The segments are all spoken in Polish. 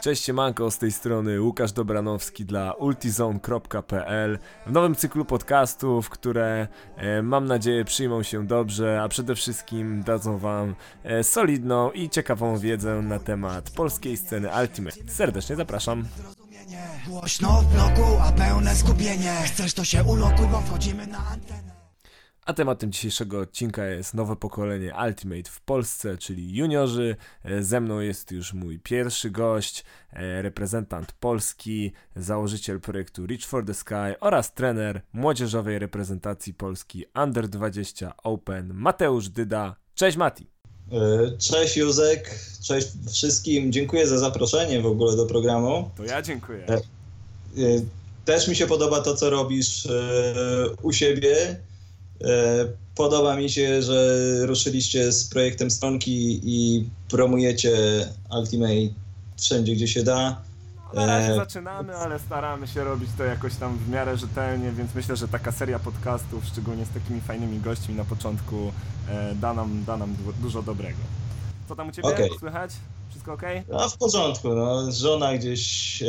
Cześć siemanko, z tej strony Łukasz Dobranowski dla ultizone.pl w nowym cyklu podcastów, które e, mam nadzieję przyjmą się dobrze, a przede wszystkim dadzą wam e, solidną i ciekawą wiedzę na temat polskiej sceny Ultimate. Serdecznie zapraszam. Głośno w bloku, a pełne skupienie Chcesz to się ulokuj, bo wchodzimy na antenę A tematem dzisiejszego odcinka jest nowe pokolenie Ultimate w Polsce, czyli juniorzy. E, Ze mną jest już mój pierwszy gość, e, reprezentant Polski, założyciel projektu Reach for the Sky oraz trener młodzieżowej reprezentacji Polski Under 20 Open Mateusz Dyda. Cześć Mati! E, Cześć Józek, cześć wszystkim. Dziękuję za zaproszenie w ogóle do programu. To ja dziękuję. Też mi się podoba to, co robisz u siebie. E, Podoba mi się, że ruszyliście z projektem stronki i promujecie Ultimate wszędzie, gdzie się da. Na razie E, zaczynamy, ale staramy się robić to jakoś tam w miarę rzetelnie, więc myślę, że taka seria podcastów, szczególnie z takimi fajnymi gośćmi na początku, e, da nam, da nam du- dużo dobrego. Co tam u Ciebie Okej. słychać? Wszystko ok? No w porządku, no. żona gdzieś e,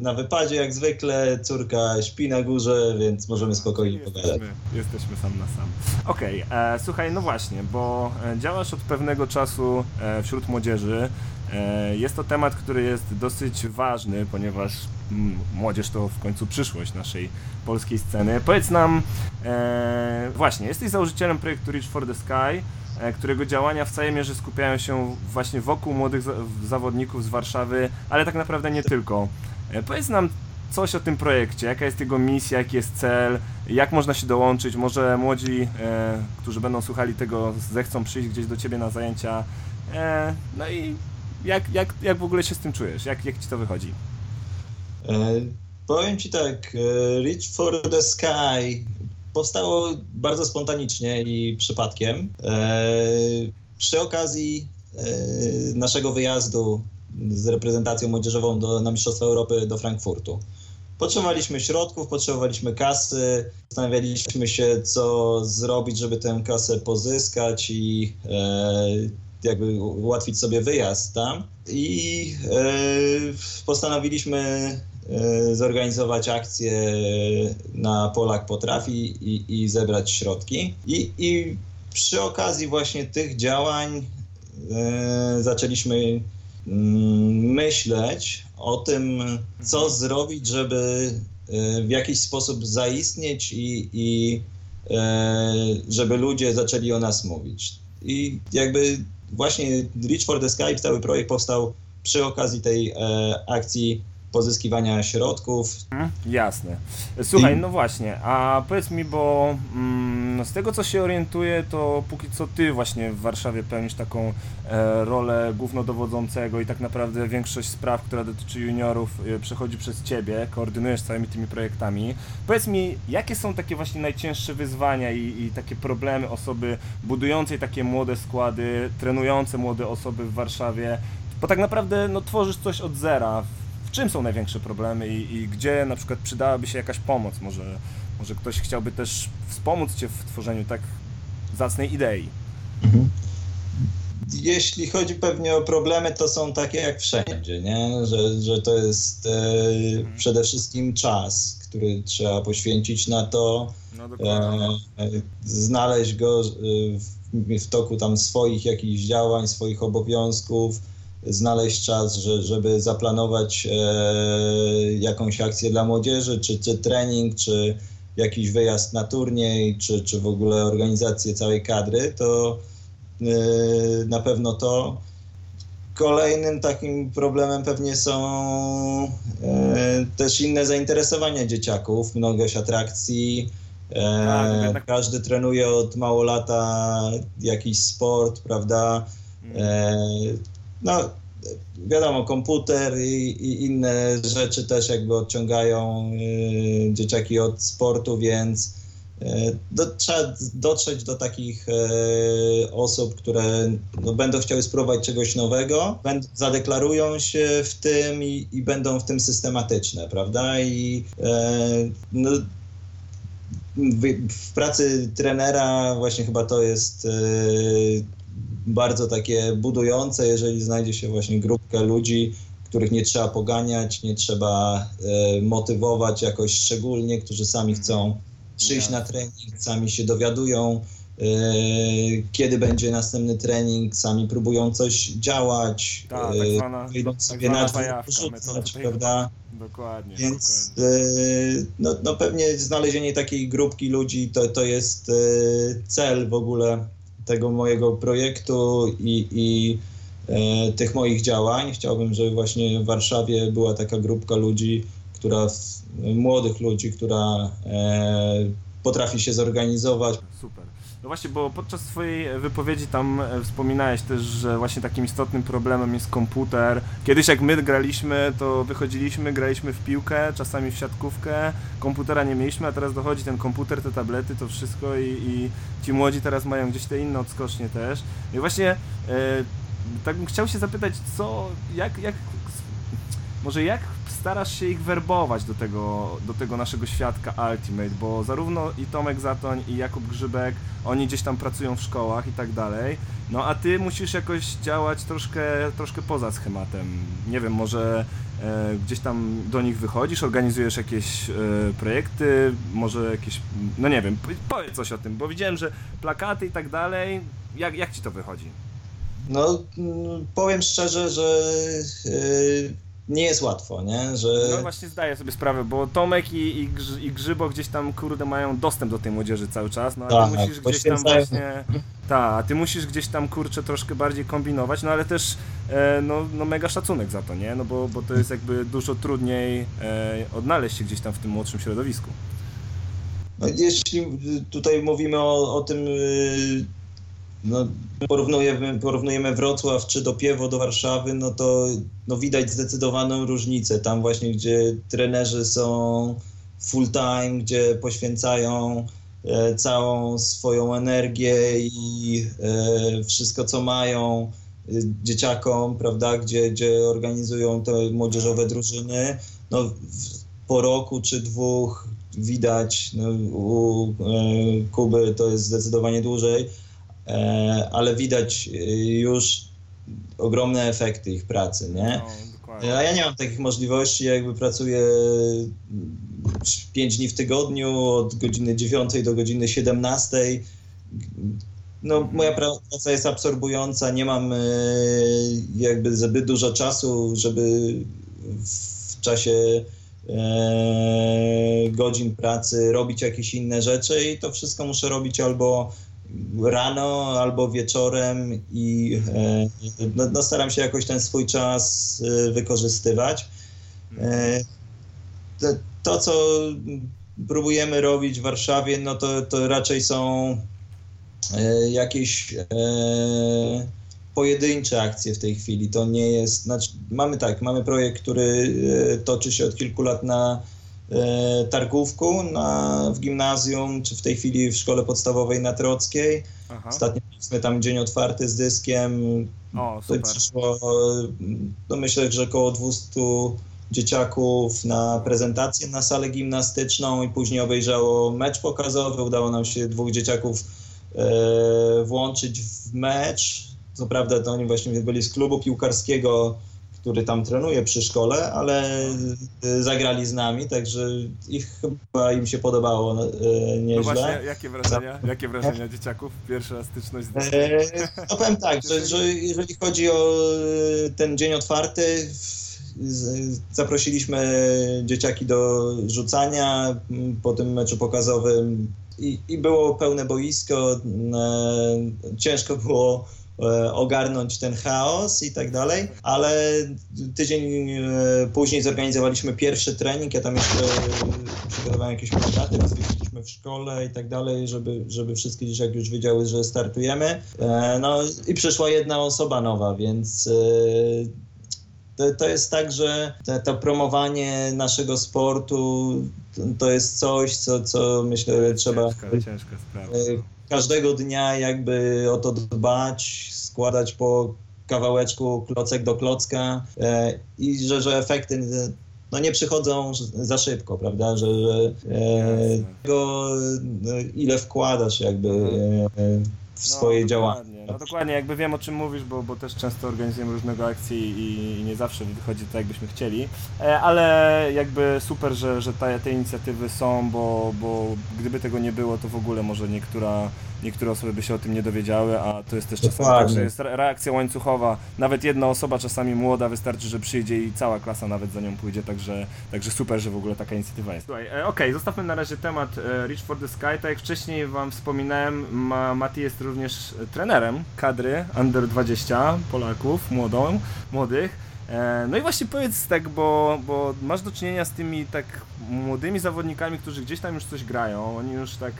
na wypadzie jak zwykle, córka śpi na górze, więc możemy spokojnie pogadać. Jesteśmy, jesteśmy sam na sam. Okej, e, słuchaj, no właśnie, bo e, działasz od pewnego czasu e, wśród młodzieży. E, jest to temat, który jest dosyć ważny, ponieważ mm, młodzież to w końcu przyszłość naszej polskiej sceny. Powiedz nam, e, właśnie, jesteś założycielem projektu Reach for the Sky, którego działania w całej mierze skupiają się właśnie wokół młodych za- zawodników z Warszawy, ale tak naprawdę nie tylko. E, Powiedz nam coś o tym projekcie, jaka jest jego misja, jaki jest cel, jak można się dołączyć, może młodzi, e, którzy będą słuchali tego, zechcą przyjść gdzieś do Ciebie na zajęcia, e, no i jak, jak, jak w ogóle się z tym czujesz, jak, jak Ci to wychodzi? E, Powiem Ci tak, e, Reach for the Sky powstało bardzo spontanicznie i przypadkiem. E, Przy okazji e, naszego wyjazdu z reprezentacją młodzieżową do, na Mistrzostwa Europy do Frankfurtu. Potrzebowaliśmy środków, potrzebowaliśmy kasy, zastanawialiśmy się, co zrobić, żeby tę kasę pozyskać i e, jakby ułatwić sobie wyjazd tam. I e, postanowiliśmy zorganizować akcję na Polak Potrafi i, i zebrać środki. I, I przy okazji właśnie tych działań e, zaczęliśmy mm, myśleć o tym, co zrobić, żeby e, w jakiś sposób zaistnieć i, i e, żeby ludzie zaczęli o nas mówić. I jakby właśnie Reach for the Sky, cały projekt powstał przy okazji tej e, akcji pozyskiwania środków. Hmm? Jasne. Słuchaj, no właśnie, a powiedz mi, bo mm, z tego co się orientuję, to póki co Ty właśnie w Warszawie pełnisz taką e, rolę głównodowodzącego i tak naprawdę większość spraw, która dotyczy juniorów e, przechodzi przez Ciebie, koordynujesz całymi tymi projektami. Powiedz mi, jakie są takie właśnie najcięższe wyzwania i, i takie problemy osoby budującej takie młode składy, trenujące młode osoby w Warszawie, bo tak naprawdę no, tworzysz coś od zera. W czym są największe problemy i, i gdzie na przykład przydałaby się jakaś pomoc? Może, może ktoś chciałby też wspomóc Cię w tworzeniu tak zacnej idei. Jeśli chodzi pewnie o problemy, to są takie jak wszędzie, nie? Że, że to jest e, przede wszystkim czas, który trzeba poświęcić na to, No e, znaleźć go e, w, w toku tam swoich jakichś działań, swoich obowiązków, znaleźć czas, że, żeby zaplanować e, jakąś akcję dla młodzieży, czy, czy trening, czy jakiś wyjazd na turniej, czy, czy w ogóle organizację całej kadry, to e, na pewno to. Kolejnym takim problemem pewnie są e, też inne zainteresowania dzieciaków, mnogość atrakcji. E, Tak, no Każdy trenuje od mało lata jakiś sport, prawda? E, no, wiadomo, komputer i, i inne rzeczy też jakby odciągają e, dzieciaki od sportu, więc e, do, trzeba dotrzeć do takich e, osób, które no, będą chciały spróbować czegoś nowego, będ, zadeklarują się w tym i, i będą w tym systematyczne, prawda? I no, w, w pracy trenera właśnie chyba to jest bardzo takie budujące, jeżeli znajdzie się właśnie grupkę ludzi, których nie trzeba poganiać, nie trzeba e, motywować jakoś szczególnie, którzy sami chcą przyjść na trening, sami się dowiadują, e, kiedy będzie następny trening, sami próbują coś działać, Tak, tak zwana- wyjdą tak sobie na porzucać, prawda? Dokładnie, Więc dokładnie. e, no, no pewnie znalezienie takiej grupki ludzi to, to jest e, cel w ogóle tego mojego projektu i, i e, tych moich działań. Chciałbym, żeby właśnie w Warszawie była taka grupka ludzi, która, młodych ludzi, która e, potrafi się zorganizować, Super. No właśnie, bo podczas swojej wypowiedzi tam e, wspominałeś też, że właśnie takim istotnym problemem jest komputer. Kiedyś jak my graliśmy, to wychodziliśmy, graliśmy w piłkę, czasami w siatkówkę, komputera nie mieliśmy, a teraz dochodzi ten komputer, te tablety, to wszystko i, i ci młodzi teraz mają gdzieś te inne odskocznie też. I właśnie e, tak bym chciał się zapytać, co, jak, jak, może jak starasz się ich werbować do tego, do tego naszego świadka Ultimate, bo zarówno i Tomek Zatoń i Jakub Grzybek, oni gdzieś tam pracują w szkołach i tak dalej, no a ty musisz jakoś działać troszkę, troszkę poza schematem. Nie wiem, może e, gdzieś tam do nich wychodzisz, organizujesz jakieś e, projekty, może jakieś, no nie wiem, powiedz coś o tym, bo widziałem, że plakaty i tak dalej, jak, jak ci to wychodzi? No, mm, powiem szczerze, że y, nie jest łatwo, nie? Że No właśnie zdaję sobie sprawę, bo Tomek i, i, i Grzybo gdzieś tam kurde mają dostęp do tej młodzieży cały czas, no a ty Tak, musisz gdzieś tam poświęcają. właśnie. Tak, a ty musisz gdzieś tam kurczę troszkę bardziej kombinować, no ale też e, no, no mega szacunek za to, nie? No bo, bo to jest jakby dużo trudniej e, odnaleźć się gdzieś tam w tym młodszym środowisku. no, jeśli tutaj mówimy o, o tym, y, no, porównujemy, porównujemy Wrocław czy do Piewo do Warszawy, no to no, widać zdecydowaną różnicę. Tam właśnie, gdzie trenerzy są full time, gdzie poświęcają e, całą swoją energię i e, wszystko, co mają y, dzieciakom, prawda, gdzie, gdzie organizują te młodzieżowe drużyny, no, w, po roku czy dwóch widać, no, u e, Kuby to jest zdecydowanie dłużej, e, ale widać e, już ogromne efekty ich pracy, nie? No. A ja nie mam takich możliwości, jakby pracuję 5 dni w tygodniu, od godziny 9 do godziny 17. No, moja praca jest absorbująca, nie mam e, jakby zbyt dużo czasu, żeby w czasie e, godzin pracy robić jakieś inne rzeczy i to wszystko muszę robić albo rano, albo wieczorem i e, no, no staram się jakoś ten swój czas e, wykorzystywać. E, to, to, co próbujemy robić w Warszawie, no to, to raczej są jakieś pojedyncze akcje w tej chwili. To nie jest. Znaczy, mamy tak, mamy projekt, który toczy się od kilku lat na targówku na, w gimnazjum, czy w tej chwili w szkole podstawowej na Trockiej. Aha. Ostatnio mieliśmy tam dzień otwarty z dyskiem. O, To super. przyszło, no myślę, że około 200 dzieciaków na prezentację na salę gimnastyczną i później obejrzało mecz pokazowy. Udało nam się dwóch dzieciaków e, włączyć w mecz. Co prawda to oni właśnie byli z klubu piłkarskiego, który tam trenuje przy szkole, ale e, zagrali z nami, także ich chyba im się podobało No nieźle. właśnie, jakie wrażenia, jakie wrażenia dzieciaków? Pierwsza styczność z E, No powiem tak, że, że jeżeli chodzi o e, ten dzień otwarty, zaprosiliśmy dzieciaki do rzucania m, po tym meczu pokazowym i, i było pełne boisko. Ciężko było ogarnąć ten chaos i tak dalej, ale tydzień e, później zorganizowaliśmy pierwszy trening. Ja tam jeszcze e, przygotowałem jakieś plakaty, rozwiesiliśmy w szkole i tak dalej, żeby, żeby wszystkie dzieciaki już wiedziały, że startujemy. E, No i przyszła jedna osoba nowa, więc e, to, to jest tak, że te, to promowanie naszego sportu to, to jest coś, co, co myślę trzeba Ciężka, ciężka sprawa. E, każdego dnia jakby o to dbać, składać po kawałeczku klocek do klocka e, i że, że efekty no nie przychodzą za szybko, prawda, że, że e, tego, no, ile wkładasz jakby e, w swoje no, działania. No dokładnie, jakby wiem o czym mówisz, bo, bo też często organizujemy różnego akcji i, nie zawsze wychodzi tak, jakbyśmy chcieli, e, ale jakby super, że, że te, te inicjatywy są, bo, bo gdyby tego nie było, to w ogóle może niektóra niektóre osoby by się o tym nie dowiedziały, a to jest też czasami tak, że jest re- reakcja łańcuchowa. Nawet jedna osoba, czasami młoda, wystarczy, że przyjdzie i cała klasa nawet za nią pójdzie, także, także super, że w ogóle taka inicjatywa jest. Słuchaj, e, okej, zostawmy na razie temat e, Reach for the Sky. Tak jak wcześniej Wam wspominałem, Ma, Mati jest również trenerem kadry Under 20 Polaków, młodą, młodych. E, No i właśnie powiedz tak, bo, bo masz do czynienia z tymi tak młodymi zawodnikami, którzy gdzieś tam już coś grają, oni już tak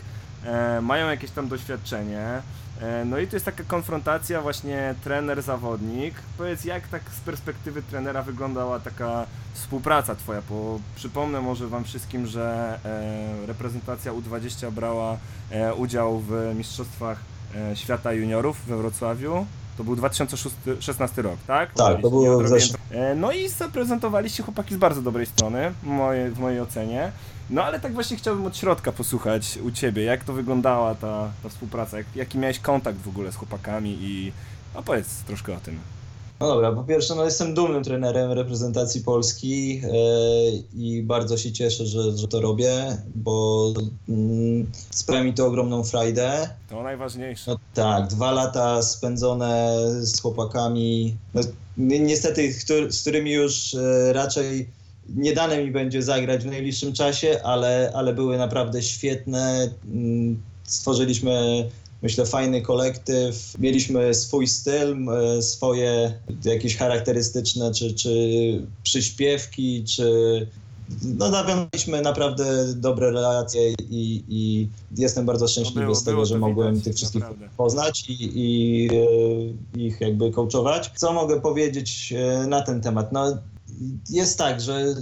e, mają jakieś tam doświadczenie. E, no i to jest taka konfrontacja właśnie trener-zawodnik. Powiedz, jak tak z perspektywy trenera wyglądała taka współpraca twoja? Bo przypomnę może wam wszystkim, że e, reprezentacja U20 brała e, udział w Mistrzostwach Świata Juniorów we Wrocławiu. To był 2016 rok, tak? Tak, to było w zeszłym- E, No i zaprezentowaliście chłopaki z bardzo dobrej strony, w mojej, w mojej ocenie. No ale tak właśnie chciałbym od środka posłuchać u Ciebie, jak to wyglądała ta, ta współpraca, jak, jaki miałeś kontakt w ogóle z chłopakami i opowiedz troszkę o tym. No dobra, po pierwsze, no jestem dumnym trenerem reprezentacji Polski e, i bardzo się cieszę, że, że to robię, bo mm, sprawia mi to ogromną frajdę. To najważniejsze. No tak, dwa lata spędzone z chłopakami, no, ni- niestety, z którymi już e, raczej nie dane mi będzie zagrać w najbliższym czasie, ale, ale były naprawdę świetne. Mm, Stworzyliśmy, myślę, fajny kolektyw. Mieliśmy swój styl, e, swoje jakieś charakterystyczne, czy, czy przyśpiewki, czy no nawiązaliśmy naprawdę dobre relacje i, i jestem bardzo szczęśliwy było- z tego, że mogłem widać, tych wszystkich naprawdę. poznać i, i e, ich jakby coachować. Co mogę powiedzieć e, na ten temat? No, jest tak, że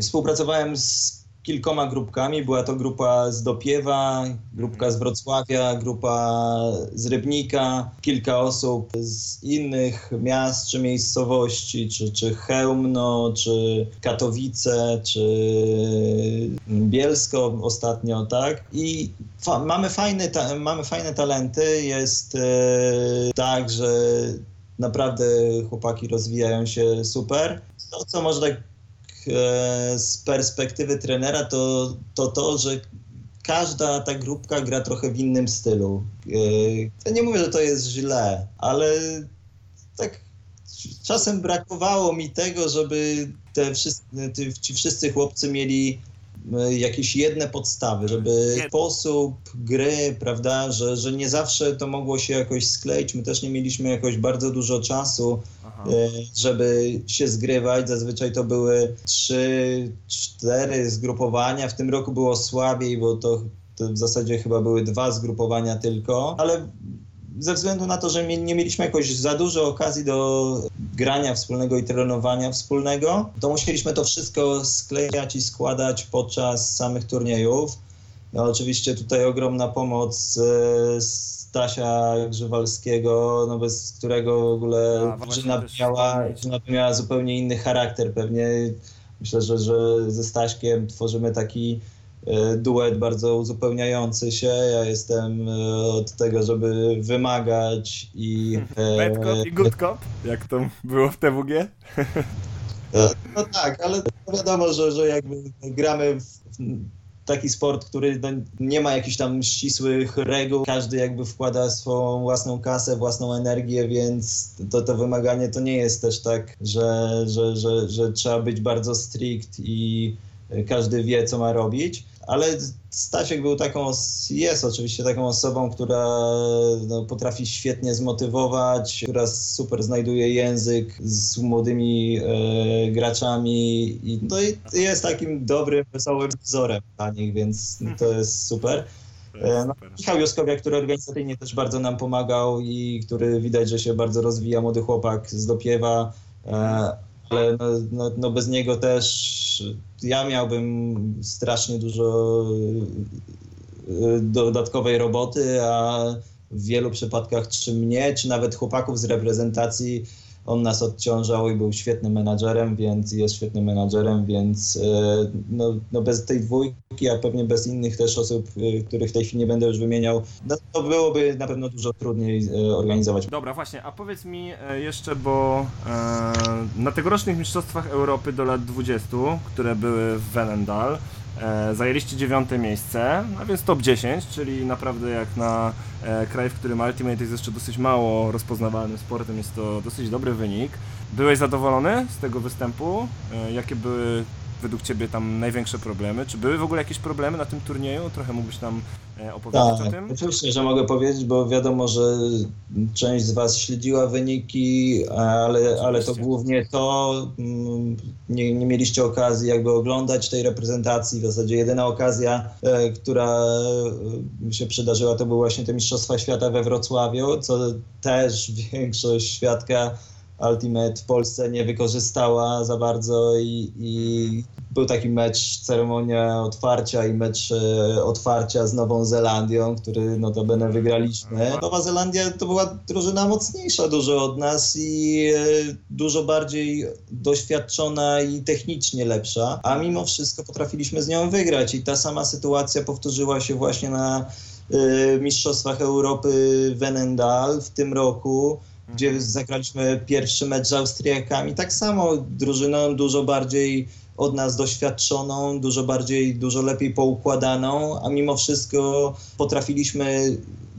współpracowałem z kilkoma grupkami. Była to grupa z Dopiewa, grupka z Wrocławia, grupa z Rybnika, kilka osób z innych miast czy miejscowości, czy, czy Chełmno, czy Katowice, czy Bielsko ostatnio, tak? I fa- mamy, fajny mamy fajne talenty. Jest e, tak, że naprawdę chłopaki rozwijają się super. To, co może tak z perspektywy trenera, to, to to, że każda ta grupka gra trochę w innym stylu. E, Ja nie mówię, że to jest źle, ale tak czasem brakowało mi tego, żeby te wszyscy, ci wszyscy chłopcy mieli e, jakieś jedne podstawy, żeby sposób gry, prawda, że, że nie zawsze to mogło się jakoś skleić. My też nie mieliśmy jakoś bardzo dużo czasu, Aha. e, żeby się zgrywać. Zazwyczaj to były trzy, cztery zgrupowania. W tym roku było słabiej, bo to, to w zasadzie chyba były dwa zgrupowania tylko, ale ze względu na to, że nie mieliśmy jakoś za dużo okazji do grania wspólnego i trenowania wspólnego, to musieliśmy to wszystko sklejać i składać podczas samych turniejów. No, oczywiście tutaj ogromna pomoc e, Stasia Grzywalskiego, no bez którego w ogóle drużyna miała, miała zupełnie inny charakter pewnie. Myślę, że, że ze Staśkiem tworzymy taki duet bardzo uzupełniający się. Ja jestem e, od tego, żeby wymagać i... e, Bad cop i good cop, jak to było w TWG? No tak, ale wiadomo, że, że jakby gramy w w taki sport, który no, nie ma jakichś tam ścisłych reguł. Każdy jakby wkłada swoją własną kasę, własną energię, więc to, to wymaganie to nie jest też tak, że, że, że, że trzeba być bardzo strict i każdy wie, co ma robić. Ale Stasiek był taką, jest oczywiście taką osobą, która no, potrafi świetnie zmotywować, która super znajduje język z młodymi e, graczami i, no, i jest takim dobrym, wesołym wzorem dla nich, więc to jest super. E, No. Michał Joskowiak, który organizacyjnie też bardzo nam pomagał i który widać, że się bardzo rozwija, młody chłopak z Dopiewa, e, ale no, no, no bez niego też ja miałbym strasznie dużo e, dodatkowej roboty, a w wielu przypadkach czy mnie, czy nawet chłopaków z reprezentacji on nas odciążał i był świetnym menadżerem, więc jest świetnym menadżerem, więc e, no, no bez tej dwójki, a pewnie bez innych też osób, e, których w tej chwili nie będę już wymieniał, no to byłoby na pewno dużo trudniej e, organizować. Dobra, właśnie, a powiedz mi jeszcze, bo na tegorocznych Mistrzostwach Europy do lat 20, które były w Welendal, e, zajęliście dziewiąte miejsce, a więc top 10, czyli naprawdę jak na e, kraj, w którym Ultimate jest jeszcze dosyć mało rozpoznawalnym sportem, jest to dosyć dobry wynik. Byłeś zadowolony z tego występu? E, jakie były według Ciebie tam największe problemy? Czy były w ogóle jakieś problemy na tym turnieju? Trochę mógłbyś nam e, opowiedzieć o Tak, tym? oczywiście, że mogę powiedzieć, bo wiadomo, że część z Was śledziła wyniki, ale, ale to głównie to mm, nie, nie mieliście okazji jakby oglądać tej reprezentacji. W zasadzie jedyna okazja, e, która e, się przydarzyła, to były właśnie te Mistrzostwa Świata we Wrocławiu, co też większość świadka Ultimate w Polsce nie wykorzystała za bardzo i, i był taki mecz, ceremonia otwarcia i mecz e, otwarcia z Nową Zelandią, który notabene wygraliśmy. Nowa Zelandia to była drużyna mocniejsza dużo od nas i e, dużo bardziej doświadczona i technicznie lepsza, a mimo wszystko potrafiliśmy z nią wygrać i ta sama sytuacja powtórzyła się właśnie na e, Mistrzostwach Europy Wenendal w tym roku gdzie zagraliśmy pierwszy mecz z Austriakami. Tak samo drużyną dużo bardziej od nas doświadczoną, dużo bardziej, dużo lepiej poukładaną, a mimo wszystko potrafiliśmy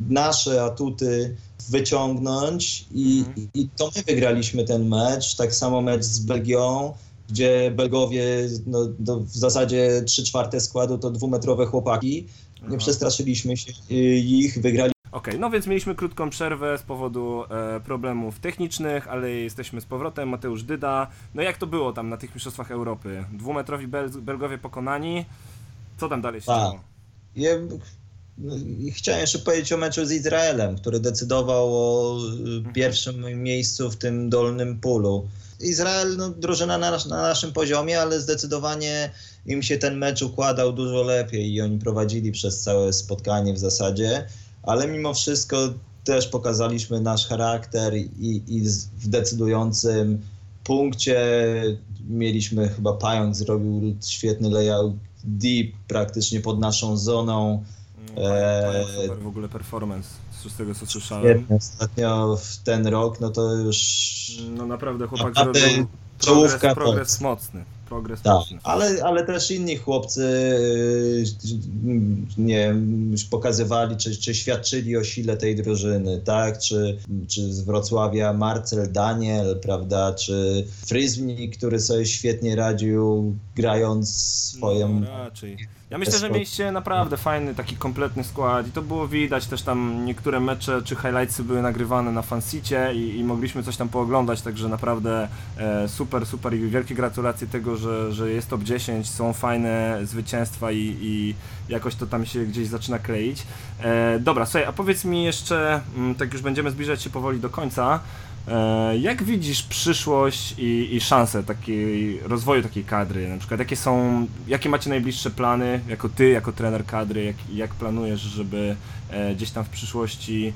nasze atuty wyciągnąć i, Mhm. i to my wygraliśmy ten mecz. Tak samo mecz z Belgią, gdzie Belgowie no, no, w zasadzie trzy czwarte składu to dwumetrowe chłopaki. Nie przestraszyliśmy się ich, wygrali Okej, no więc mieliśmy krótką przerwę z powodu e, problemów technicznych, ale jesteśmy z powrotem. Mateusz Dyda. No jak to było tam na tych Mistrzostwach Europy? Dwumetrowi Bel Belgowie pokonani. Co tam dalej się Tak. działo? Ja chciałem jeszcze powiedzieć o meczu z Izraelem, który decydował o y, pierwszym miejscu w tym dolnym pulu. Izrael, no, drużyna na, nas- na naszym poziomie, ale zdecydowanie im się ten mecz układał dużo lepiej i oni prowadzili przez całe spotkanie w zasadzie, ale mimo wszystko też pokazaliśmy nasz charakter i, i w decydującym punkcie mieliśmy chyba Pająk zrobił świetny layout deep praktycznie pod naszą zoną. Eee... Eee. Super w ogóle performance, z tego co słyszałem. Ostatnio w ten rok, no to już No naprawdę chłopak zrobił progres, progres mocny. Progres tak, ale, ale też inni chłopcy yy, nie pokazywali, czy, czy świadczyli o sile tej drużyny, tak? Czy, czy z Wrocławia Marcel Daniel, prawda? Czy Fryzmi, który sobie świetnie radził, grając swoją No, raczej. Ja myślę, że mieliście naprawdę fajny, taki kompletny skład i to było widać też tam niektóre mecze czy highlightsy były nagrywane na fansicie i, i mogliśmy coś tam pooglądać, także naprawdę e, super, super i wielkie gratulacje tego, że, że jest top 10, są fajne zwycięstwa i, i jakoś to tam się gdzieś zaczyna kleić. E, dobra, słuchaj, a powiedz mi jeszcze, mm, tak już będziemy zbliżać się powoli do końca, Jak widzisz przyszłość i, i szanse takiej rozwoju takiej kadry? Na przykład jakie są, jakie macie najbliższe plany jako ty, jako trener kadry, jak, jak planujesz, żeby e, gdzieś tam w przyszłości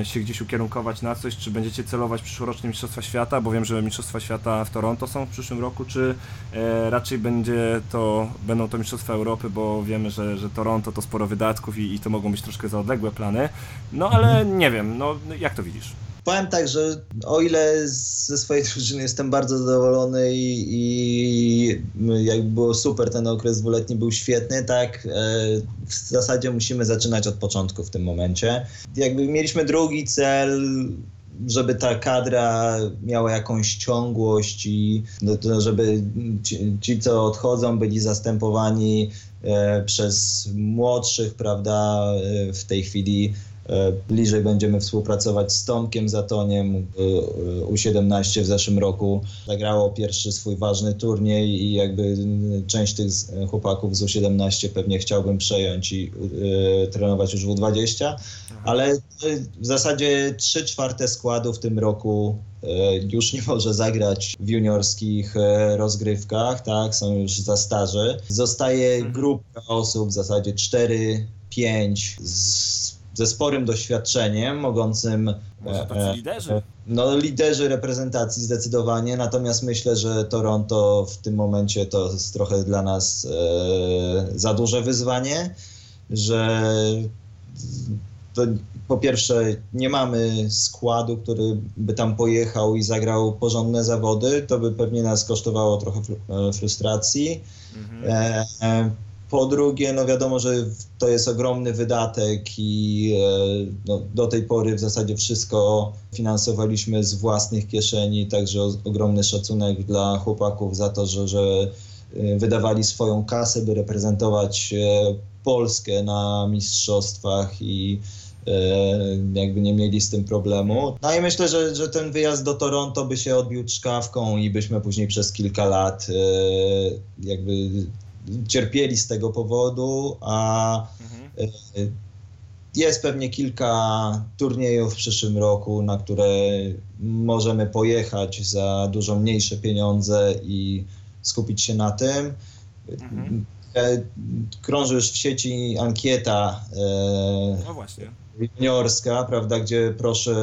e, się gdzieś ukierunkować na coś? Czy będziecie celować przyszłoroczne Mistrzostwa Świata? Bo wiem, że Mistrzostwa Świata w Toronto są w przyszłym roku, czy e, raczej będzie to, będą to Mistrzostwa Europy, bo wiemy, że, że Toronto to sporo wydatków i, i to mogą być troszkę za odległe plany. No ale nie wiem, no jak to widzisz? Powiem tak, że o ile ze swojej drużyny jestem bardzo zadowolony i, i jakby było super, ten okres dwuletni był świetny, tak e, w zasadzie musimy zaczynać od początku w tym momencie. Jakby mieliśmy drugi cel, żeby ta kadra miała jakąś ciągłość i no, żeby ci, ci, co odchodzą, byli zastępowani e, przez młodszych, prawda, e, w tej chwili Bliżej będziemy współpracować z Tomkiem Zatoniem. E, U17 w zeszłym roku zagrało pierwszy swój ważny turniej i jakby część tych chłopaków z U17 pewnie chciałbym przejąć i e, trenować już w U20, ale e, w zasadzie 3 czwarte składu w tym roku e, już nie może zagrać w juniorskich e, rozgrywkach, tak, są już za starzy. Zostaje Mhm. grupka osób, w zasadzie 4, 5 z ze sporym doświadczeniem, mogącym. Może tacy liderzy? No, liderzy reprezentacji zdecydowanie, natomiast myślę, że Toronto w tym momencie to jest trochę dla nas e, za duże wyzwanie, że to po pierwsze nie mamy składu, który by tam pojechał i zagrał porządne zawody, to by pewnie nas kosztowało trochę frustracji. Mhm. E, e, po drugie, no wiadomo, że to jest ogromny wydatek i e, no, do tej pory w zasadzie wszystko finansowaliśmy z własnych kieszeni, także ogromny szacunek dla chłopaków za to, że, że e, wydawali swoją kasę, by reprezentować e, Polskę na mistrzostwach i jakby nie mieli z tym problemu. No i myślę, że, że ten wyjazd do Toronto by się odbił czkawką i byśmy później przez kilka lat jakby cierpieli z tego powodu, a mhm. E, jest pewnie kilka turniejów w przyszłym roku, na które możemy pojechać za dużo mniejsze pieniądze i skupić się na tym. Mhm. Krąży już w sieci ankieta e, no właśnie. juniorska, prawda, gdzie proszę,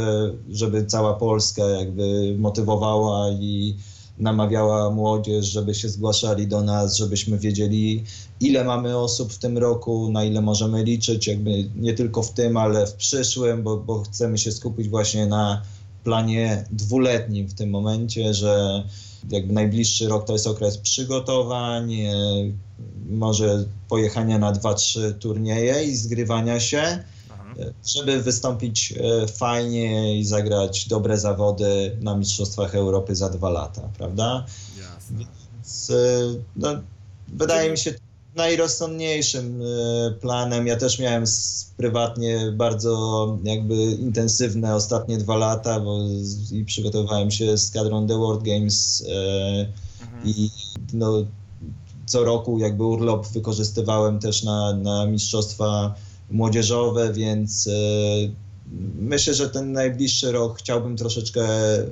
żeby cała Polska jakby motywowała i namawiała młodzież, żeby się zgłaszali do nas, żebyśmy wiedzieli, ile mamy osób w tym roku, na ile możemy liczyć, jakby nie tylko w tym, ale w przyszłym, bo, bo chcemy się skupić właśnie na planie dwuletnim w tym momencie, że jakby najbliższy rok to jest okres przygotowań, e, może pojechania na dwa, trzy turnieje i zgrywania się żeby wystąpić e, fajnie i zagrać dobre zawody na Mistrzostwach Europy za dwa lata, prawda? Jasne. Więc, e, no, wydaje mi się najrozsądniejszym e, planem. Ja też miałem prywatnie bardzo jakby intensywne ostatnie dwa lata, bo i przygotowywałem się z kadrą The World Games mhm. i no, co roku jakby urlop wykorzystywałem też na, na mistrzostwa młodzieżowe, więc e, myślę, że ten najbliższy rok chciałbym troszeczkę e,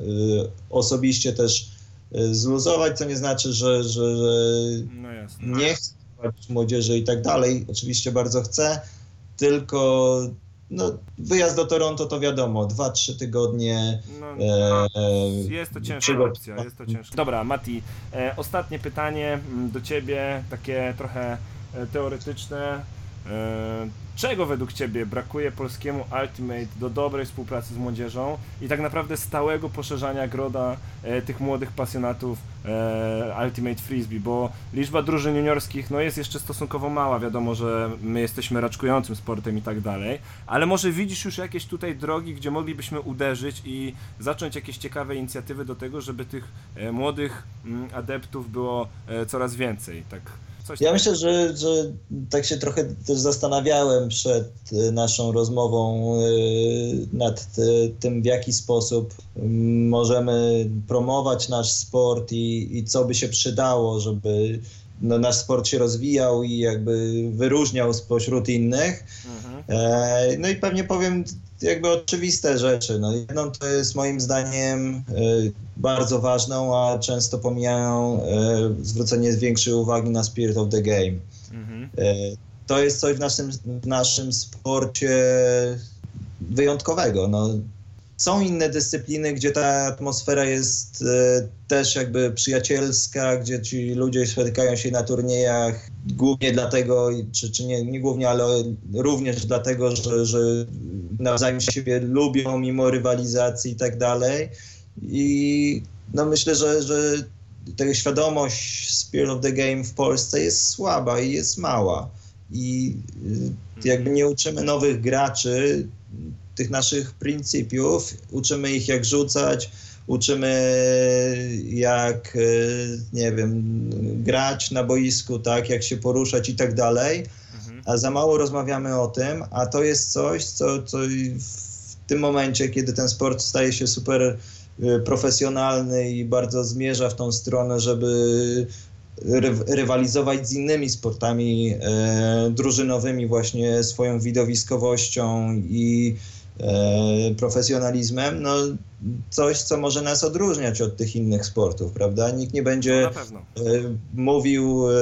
osobiście też e, zluzować, co nie znaczy, że, że, że no nie chcę młodzieży i tak dalej. Oczywiście bardzo chcę, tylko no, wyjazd do Toronto to wiadomo, dwa, trzy tygodnie. No, e, jest to ciężka opcja, jest to ciężka. Dobra, Mati, e, ostatnie pytanie mm, do ciebie, takie trochę teoretyczne. E, czego według Ciebie brakuje polskiemu Ultimate do dobrej współpracy z młodzieżą i tak naprawdę stałego poszerzania groda e, tych młodych pasjonatów e, Ultimate Frisbee, bo liczba drużyn juniorskich no jest jeszcze stosunkowo mała, wiadomo, że my jesteśmy raczkującym sportem i tak dalej, ale może widzisz już jakieś tutaj drogi, gdzie moglibyśmy uderzyć i zacząć jakieś ciekawe inicjatywy do tego, żeby tych młodych mm, adeptów było coraz więcej, tak Coś ja myślę, że, że tak się trochę też zastanawiałem przed e, naszą rozmową e, nad e, tym, w jaki sposób możemy promować nasz sport i, i co by się przydało, żeby no, nasz sport się rozwijał i jakby wyróżniał spośród innych. Mhm. no i pewnie powiem jakby oczywiste rzeczy. No, jedną to jest moim zdaniem y, bardzo ważną, a często pomijają y, zwrócenie większej uwagi na spirit of the game. Mhm. Y, to jest coś w naszym, w naszym sporcie wyjątkowego. No, są inne dyscypliny, gdzie ta atmosfera jest e, też jakby przyjacielska, gdzie ci ludzie spotykają się na turniejach głównie dlatego, czy, czy nie, nie głównie, ale również dlatego, że, że nawzajem siebie lubią mimo rywalizacji i tak dalej. I no myślę, że, że ta świadomość Spirit of the Game w Polsce jest słaba i jest mała. I y, jakby nie uczymy nowych graczy tych naszych pryncypiów, uczymy ich jak rzucać, uczymy jak, e, nie wiem, grać na boisku, tak, jak się poruszać i tak dalej, mhm. a za mało rozmawiamy o tym, a to jest coś, co, co w tym momencie, kiedy ten sport staje się super e, profesjonalny i bardzo zmierza w tą stronę, żeby rywalizować z innymi sportami e, drużynowymi właśnie swoją widowiskowością i E, profesjonalizmem, no coś, co może nas odróżniać od tych innych sportów, prawda? Nikt nie będzie no, mówił, e,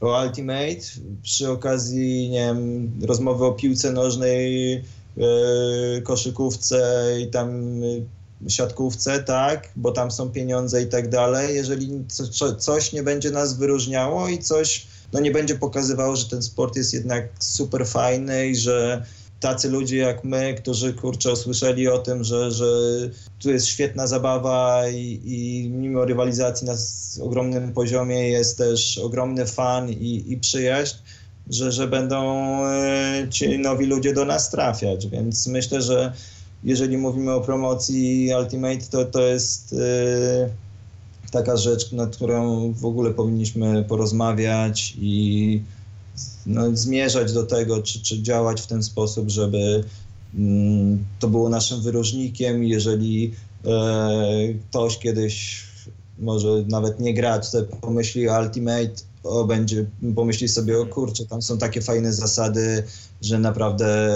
o Ultimate, przy okazji, nie wiem, rozmowy o piłce nożnej, yy, koszykówce i tam siatkówce, tak, bo tam są pieniądze i tak dalej. Jeżeli co, coś nie będzie nas wyróżniało i coś no nie będzie pokazywało, że ten sport jest jednak super fajny i że tacy ludzie jak my, którzy kurczę usłyszeli o tym, że, że tu jest świetna zabawa i, i mimo rywalizacji na ogromnym poziomie jest też ogromny fan i, i przyjaźń, że, że będą e, ci nowi ludzie do nas trafiać. Więc myślę, że jeżeli mówimy o promocji Ultimate, to to jest e, taka rzecz, nad którą w ogóle powinniśmy porozmawiać i no, zmierzać do tego, czy, czy działać w ten sposób, żeby mm, to było naszym wyróżnikiem. Jeżeli e, ktoś kiedyś może nawet nie grać, pomyśli Ultimate, o, będzie, pomyśli sobie, o kurczę, tam są takie fajne zasady, że naprawdę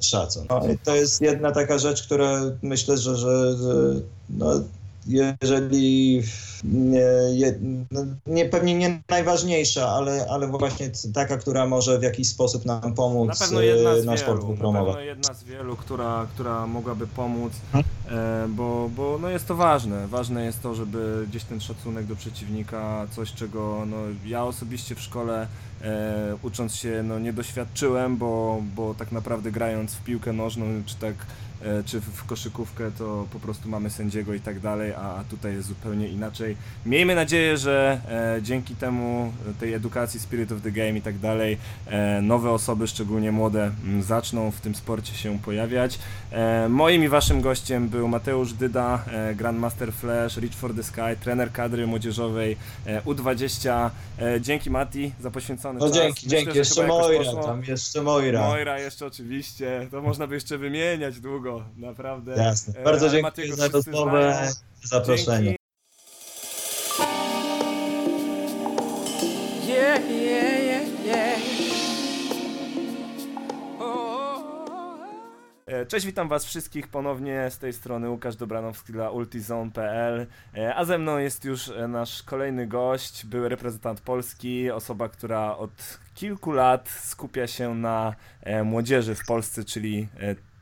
szacun. No, to jest jedna taka rzecz, która myślę, że, że, że no, jeżeli nie, no, nie, pewnie nie najważniejsza, ale, ale właśnie taka, która może w jakiś sposób nam pomóc na pewno jedna z nasz sport wielu. Na pewno jedna z wielu, która, która mogłaby pomóc, e, bo, bo no jest to ważne. Ważne jest to, żeby gdzieś ten szacunek do przeciwnika, coś czego no, ja osobiście w szkole e, ucząc się no, nie doświadczyłem, bo, bo tak naprawdę grając w piłkę nożną, czy tak e, czy w koszykówkę, to po prostu mamy sędziego i tak dalej, a tutaj jest zupełnie inaczej. Miejmy nadzieję, że e, dzięki temu, e, tej edukacji Spirit of the Game i tak dalej, e, nowe osoby, szczególnie młode, zaczną w tym sporcie się pojawiać. E, moim i waszym gościem był Mateusz Dyda, e, Grandmaster Flash, Reach for the Sky, trener kadry młodzieżowej e, U20. E, dzięki Mati za poświęcony No czas. dzięki, Myślę, dzięki. Jeszcze Moira, tam jeszcze Moira. Moira jeszcze oczywiście, to można by jeszcze wymieniać długo, naprawdę. Jasne. E, Bardzo dziękuję Matiego za rozmowę, zaproszenie. Dzięki. Yeah, yeah, yeah, yeah. E, Cześć, witam was wszystkich ponownie z tej strony Łukasz Dobranowski dla ultizone.pl E, A ze mną jest już nasz kolejny gość, były reprezentant Polski, osoba, która od kilku lat skupia się na młodzieży w Polsce, czyli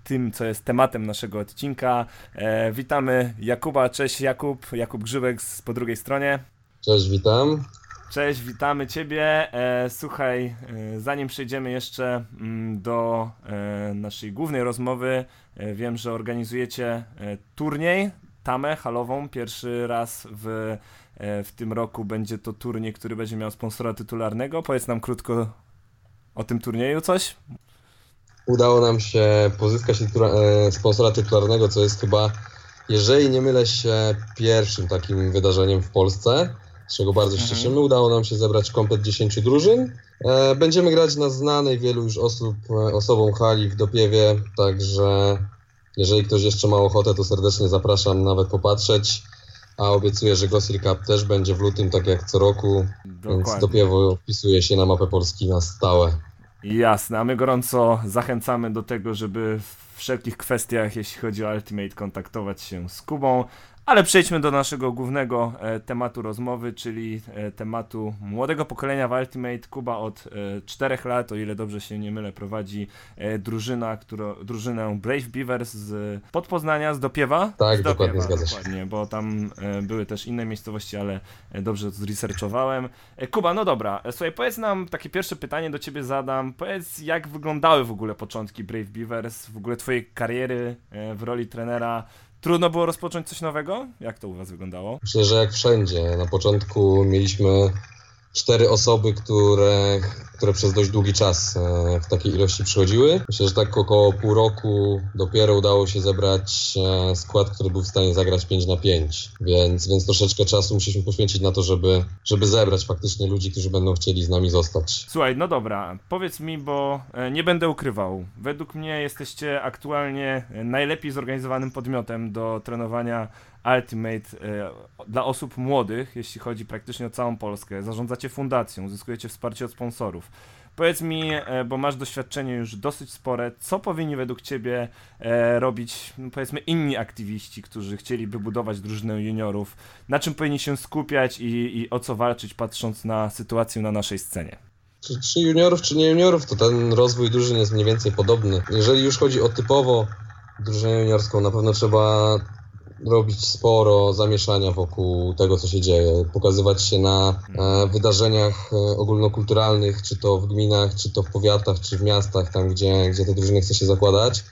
tym, co jest tematem naszego odcinka. E, Witamy Jakuba, cześć Jakub, Jakub Grzybek z, po drugiej stronie. Cześć, witam. Cześć, witamy Ciebie. E, słuchaj, e, zanim przejdziemy jeszcze mm, do e, naszej głównej rozmowy, e, wiem, że organizujecie e, turniej, tamę halową. Pierwszy raz w, w tym roku będzie to turniej, który będzie miał sponsora tytularnego. Powiedz nam krótko o tym turnieju coś. Udało nam się pozyskać tytura- e, sponsora tytularnego, co jest chyba, jeżeli nie mylę się, pierwszym takim wydarzeniem w Polsce, z czego bardzo się Mhm. cieszymy. Udało nam się zebrać komplet 10 drużyn. E, Będziemy grać na znanej wielu już osób, e, osobom hali w Dopiewie, także jeżeli ktoś jeszcze ma ochotę, to serdecznie zapraszam nawet popatrzeć. A obiecuję, że Glossy Cup też będzie w lutym, tak jak co roku, więc Dokładnie. Dopiewo wpisuje się na mapę Polski na stałe. Jasne, a my gorąco zachęcamy do tego, żeby w wszelkich kwestiach, jeśli chodzi o Ultimate, kontaktować się z Kubą. Ale przejdźmy do naszego głównego e, tematu rozmowy, czyli e, tematu młodego pokolenia w Ultimate. Kuba od e, 4 lat, o ile dobrze się nie mylę, prowadzi e, drużyna, którą, drużynę Brave Beavers z Podpoznania, z Dopiewa. Tak, z dokładnie, zgadza się. Dokładnie, bo tam były też inne miejscowości, ale dobrze zresearchowałem. E, Kuba, no dobra, słuchaj, powiedz nam, takie pierwsze pytanie do ciebie zadam. Powiedz, jak wyglądały w ogóle początki Brave Beavers, w ogóle twojej kariery w roli trenera. Trudno było rozpocząć coś nowego? Jak to u was wyglądało? Myślę, że jak wszędzie. Na początku mieliśmy cztery osoby, które, które przez dość długi czas e, w takiej ilości przychodziły. Myślę, że tak około pół roku dopiero udało się zebrać e, skład, który był w stanie zagrać 5 na 5. Więc, więc troszeczkę czasu musieliśmy poświęcić na to, żeby, żeby zebrać faktycznie ludzi, którzy będą chcieli z nami zostać. Słuchaj, no dobra, powiedz mi, bo e, nie będę ukrywał. Według mnie jesteście aktualnie najlepiej zorganizowanym podmiotem do trenowania Ultimate e, dla osób młodych, jeśli chodzi praktycznie o całą Polskę. Zarządzacie fundacją, uzyskujecie wsparcie od sponsorów. Powiedz mi, e, bo masz doświadczenie już dosyć spore, co powinni według ciebie e, robić, no, powiedzmy, inni aktywiści, którzy chcieliby budować drużynę juniorów? Na czym powinni się skupiać i, i o co walczyć, patrząc na sytuację na naszej scenie? Czy, czy juniorów, czy nie juniorów, to ten rozwój drużyn jest mniej więcej podobny. Jeżeli już chodzi o typowo drużynę juniorską, na pewno trzeba robić sporo zamieszania wokół tego, co się dzieje, pokazywać się na e, wydarzeniach e, ogólnokulturalnych, czy to w gminach, czy to w powiatach, czy w miastach, tam gdzie, gdzie te drużyny chce się zakładać.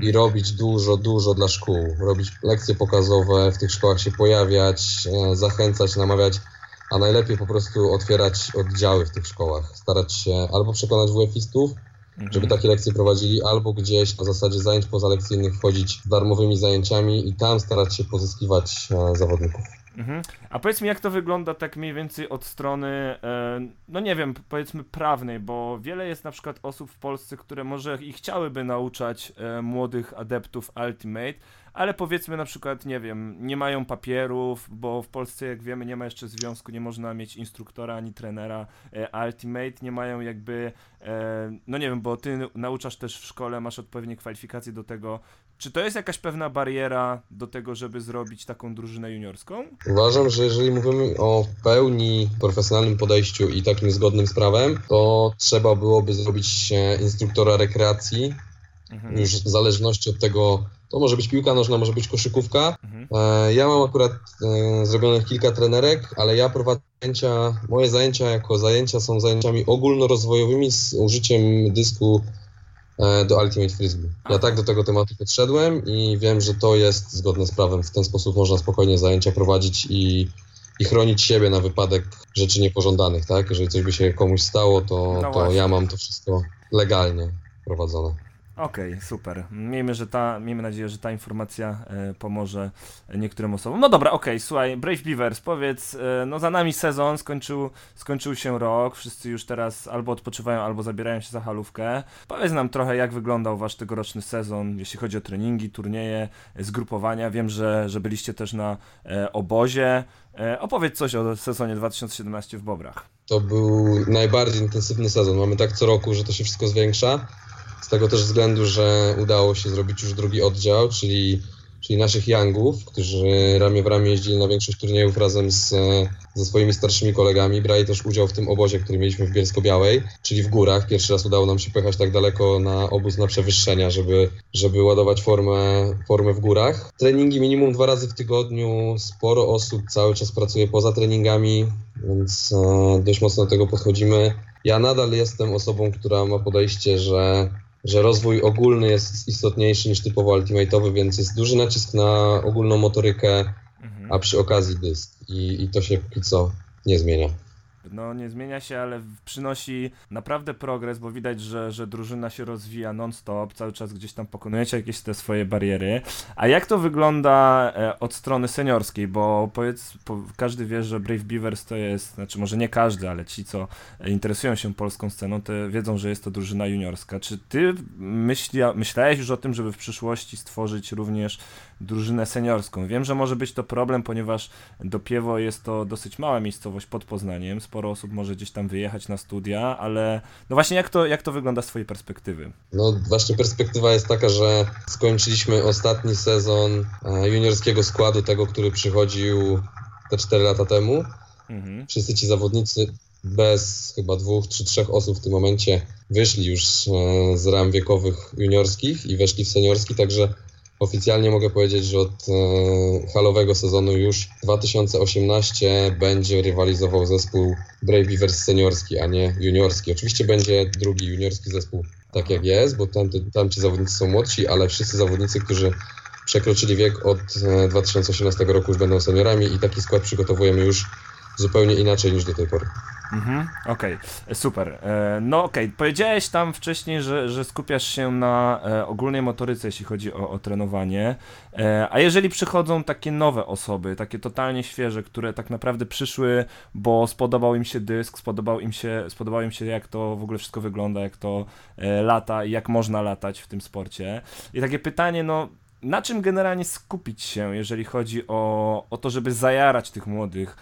I robić dużo, dużo dla szkół, robić lekcje pokazowe, w tych szkołach się pojawiać, e, zachęcać, namawiać, a najlepiej po prostu otwierać oddziały w tych szkołach, starać się albo przekonać WF-istów, żeby takie lekcje prowadzili, albo gdzieś na zasadzie zajęć pozalekcyjnych wchodzić darmowymi zajęciami i tam starać się pozyskiwać e, zawodników. Mhm. A powiedz mi, jak to wygląda tak mniej więcej od strony, e, no nie wiem, powiedzmy prawnej, bo wiele jest na przykład osób w Polsce, które może i chciałyby nauczać e, młodych adeptów Ultimate, ale powiedzmy na przykład, nie wiem, nie mają papierów, bo w Polsce, jak wiemy, nie ma jeszcze związku, nie można mieć instruktora ani trenera e, Ultimate, nie mają jakby, no nie wiem, bo ty nauczasz też w szkole, masz odpowiednie kwalifikacje do tego. Czy to jest jakaś pewna bariera do tego, żeby zrobić taką drużynę juniorską? Uważam, że jeżeli mówimy o pełni profesjonalnym podejściu i takim zgodnym z prawem, to trzeba byłoby zrobić instruktora rekreacji, Mhm. już w zależności od tego, to może być piłka nożna, może być koszykówka. Mhm. E, Ja mam akurat e, zrobionych kilka trenerek, ale ja prowadzę zajęcia, moje zajęcia jako zajęcia są zajęciami ogólnorozwojowymi z użyciem dysku do Ultimate Frisbee. Ja tak do tego tematu podszedłem i wiem, że to jest zgodne z prawem. W ten sposób można spokojnie zajęcia prowadzić i, i chronić siebie na wypadek rzeczy niepożądanych, tak? Jeżeli coś by się komuś stało, to, No to ja mam to wszystko legalnie prowadzone. Okej, super. Miejmy, że ta, miejmy nadzieję, że ta informacja e, pomoże niektórym osobom. No dobra, okej, słuchaj, Brave Beavers, powiedz, e, no za nami sezon, skończył, skończył się rok, wszyscy już teraz albo odpoczywają, albo zabierają się za halówkę. Powiedz nam trochę, jak wyglądał wasz tegoroczny sezon, jeśli chodzi o treningi, turnieje, e, zgrupowania. Wiem, że, że byliście też na e, obozie. E, opowiedz coś o sezonie 2017 w Bobrach. To był najbardziej intensywny sezon. Mamy tak co roku, że to się wszystko zwiększa. Z tego też względu, że udało się zrobić już drugi oddział, czyli, czyli naszych Youngów, którzy ramię w ramię jeździli na większość turniejów razem z, ze swoimi starszymi kolegami. Brali też udział w tym obozie, który mieliśmy w Bielsko-Białej, czyli w górach. Pierwszy raz udało nam się pojechać tak daleko na obóz na przewyższenia, żeby, żeby ładować formę, formę w górach. Treningi minimum dwa razy w tygodniu. Sporo osób cały czas pracuje poza treningami, więc e, dość mocno do tego podchodzimy. Ja nadal jestem osobą, która ma podejście, że, że rozwój ogólny jest istotniejszy niż typowo ultimate'owy, więc jest duży nacisk na ogólną motorykę, Mhm. a przy okazji dysk. I, i to się póki co nie zmienia. No nie zmienia się, ale przynosi naprawdę progres, bo widać, że, że drużyna się rozwija non-stop, cały czas gdzieś tam pokonujecie jakieś te swoje bariery. A jak to wygląda e, od strony seniorskiej? Bo powiedz, po, każdy wie, że Brave Beavers to jest, znaczy może nie każdy, ale ci, co interesują się polską sceną, to wiedzą, że jest to drużyna juniorska. Czy ty myślia, myślałeś już o tym, żeby w przyszłości stworzyć również drużynę seniorską? Wiem, że może być to problem, ponieważ Dopiewo jest to dosyć mała miejscowość pod Poznaniem. Sporo osób może gdzieś tam wyjechać na studia, ale no właśnie jak to, jak to wygląda z twojej perspektywy? No właśnie perspektywa jest taka, że skończyliśmy ostatni sezon e, juniorskiego składu, tego, który przychodził te 4 lata temu. Mhm. Wszyscy ci zawodnicy bez chyba dwóch czy trzech osób w tym momencie wyszli już e, z ram wiekowych juniorskich i weszli w seniorski, także oficjalnie mogę powiedzieć, że od e, halowego sezonu już 2018 będzie rywalizował zespół Brave Beavers seniorski, a nie juniorski. Oczywiście będzie drugi juniorski zespół, tak jak jest, bo tam, ci zawodnicy są młodsi, ale wszyscy zawodnicy, którzy przekroczyli wiek od e, 2018 roku już będą seniorami i taki skład przygotowujemy już zupełnie inaczej niż do tej pory. Mhm, okej, e, super. E, no okej, powiedziałeś tam wcześniej, że, że skupiasz się na e, ogólnej motoryce, jeśli chodzi o, o trenowanie. E, a jeżeli przychodzą takie nowe osoby, takie totalnie świeże, które tak naprawdę przyszły, bo spodobał im się dysk, spodobał im się, spodobał im się jak to w ogóle wszystko wygląda, jak to lata i jak można latać w tym sporcie. I takie pytanie, no na czym generalnie skupić się, jeżeli chodzi o, o to, żeby zajarać tych młodych,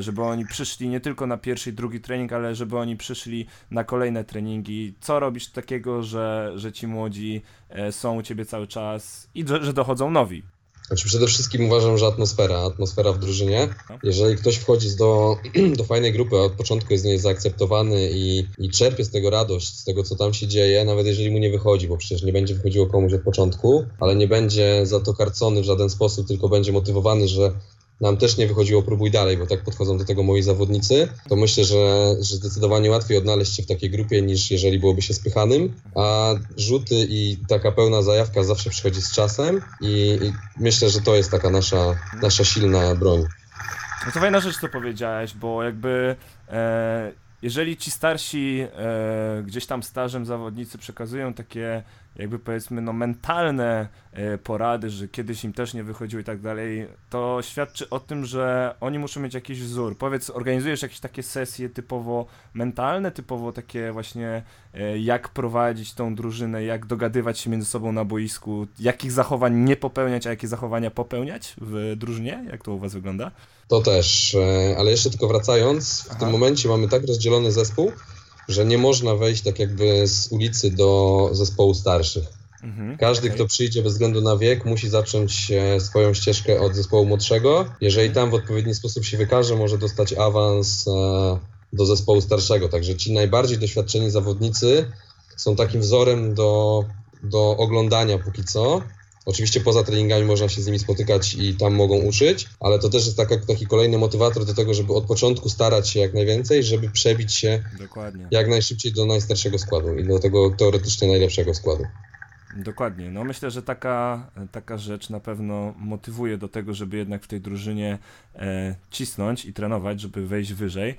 żeby oni przyszli nie tylko na pierwszy i drugi trening, ale żeby oni przyszli na kolejne treningi. Co robisz takiego, że, że ci młodzi e, są u ciebie cały czas i że, że dochodzą nowi? Znaczy przede wszystkim uważam, że atmosfera, atmosfera w drużynie. Jeżeli ktoś wchodzi do, do fajnej grupy, a od początku jest z niej zaakceptowany i, i czerpie z tego radość, z tego co tam się dzieje, nawet jeżeli mu nie wychodzi, bo przecież nie będzie wychodziło komuś od początku, ale nie będzie za to karcony w żaden sposób, tylko będzie motywowany, że nam też nie wychodziło, próbuj dalej, bo tak podchodzą do tego moi zawodnicy, to myślę, że, że zdecydowanie łatwiej odnaleźć się w takiej grupie niż jeżeli byłoby się spychanym, a rzuty i taka pełna zajawka zawsze przychodzi z czasem i, i myślę, że to jest taka nasza, nasza silna broń. No to fajna rzecz, co powiedziałeś, bo jakby e, jeżeli ci starsi e, gdzieś tam stażem zawodnicy przekazują takie jakby powiedzmy no mentalne e, porady, że kiedyś im też nie wychodziło i tak dalej, to świadczy o tym, że oni muszą mieć jakiś wzór. Powiedz, organizujesz jakieś takie sesje typowo mentalne, typowo takie właśnie e, jak prowadzić tą drużynę, jak dogadywać się między sobą na boisku, jakich zachowań nie popełniać, a jakie zachowania popełniać w drużynie? Jak to u was wygląda? To też, e, ale jeszcze tylko wracając, w Aha. tym momencie mamy tak rozdzielony zespół, że nie można wejść tak jakby z ulicy do zespołu starszych. Mhm, Każdy, okej. kto przyjdzie bez względu na wiek, musi zacząć e, swoją ścieżkę od zespołu młodszego. Jeżeli tam w odpowiedni sposób się wykaże, może dostać awans e, do zespołu starszego. Także ci najbardziej doświadczeni zawodnicy są takim wzorem do, do oglądania póki co. Oczywiście poza treningami można się z nimi spotykać i tam mogą uczyć, ale to też jest taka, taki kolejny motywator do tego, żeby od początku starać się jak najwięcej, żeby przebić się Dokładnie. jak najszybciej do najstarszego składu i do tego teoretycznie najlepszego składu. Dokładnie. No myślę, że taka, taka rzecz na pewno motywuje do tego, żeby jednak w tej drużynie e, cisnąć i trenować, żeby wejść wyżej.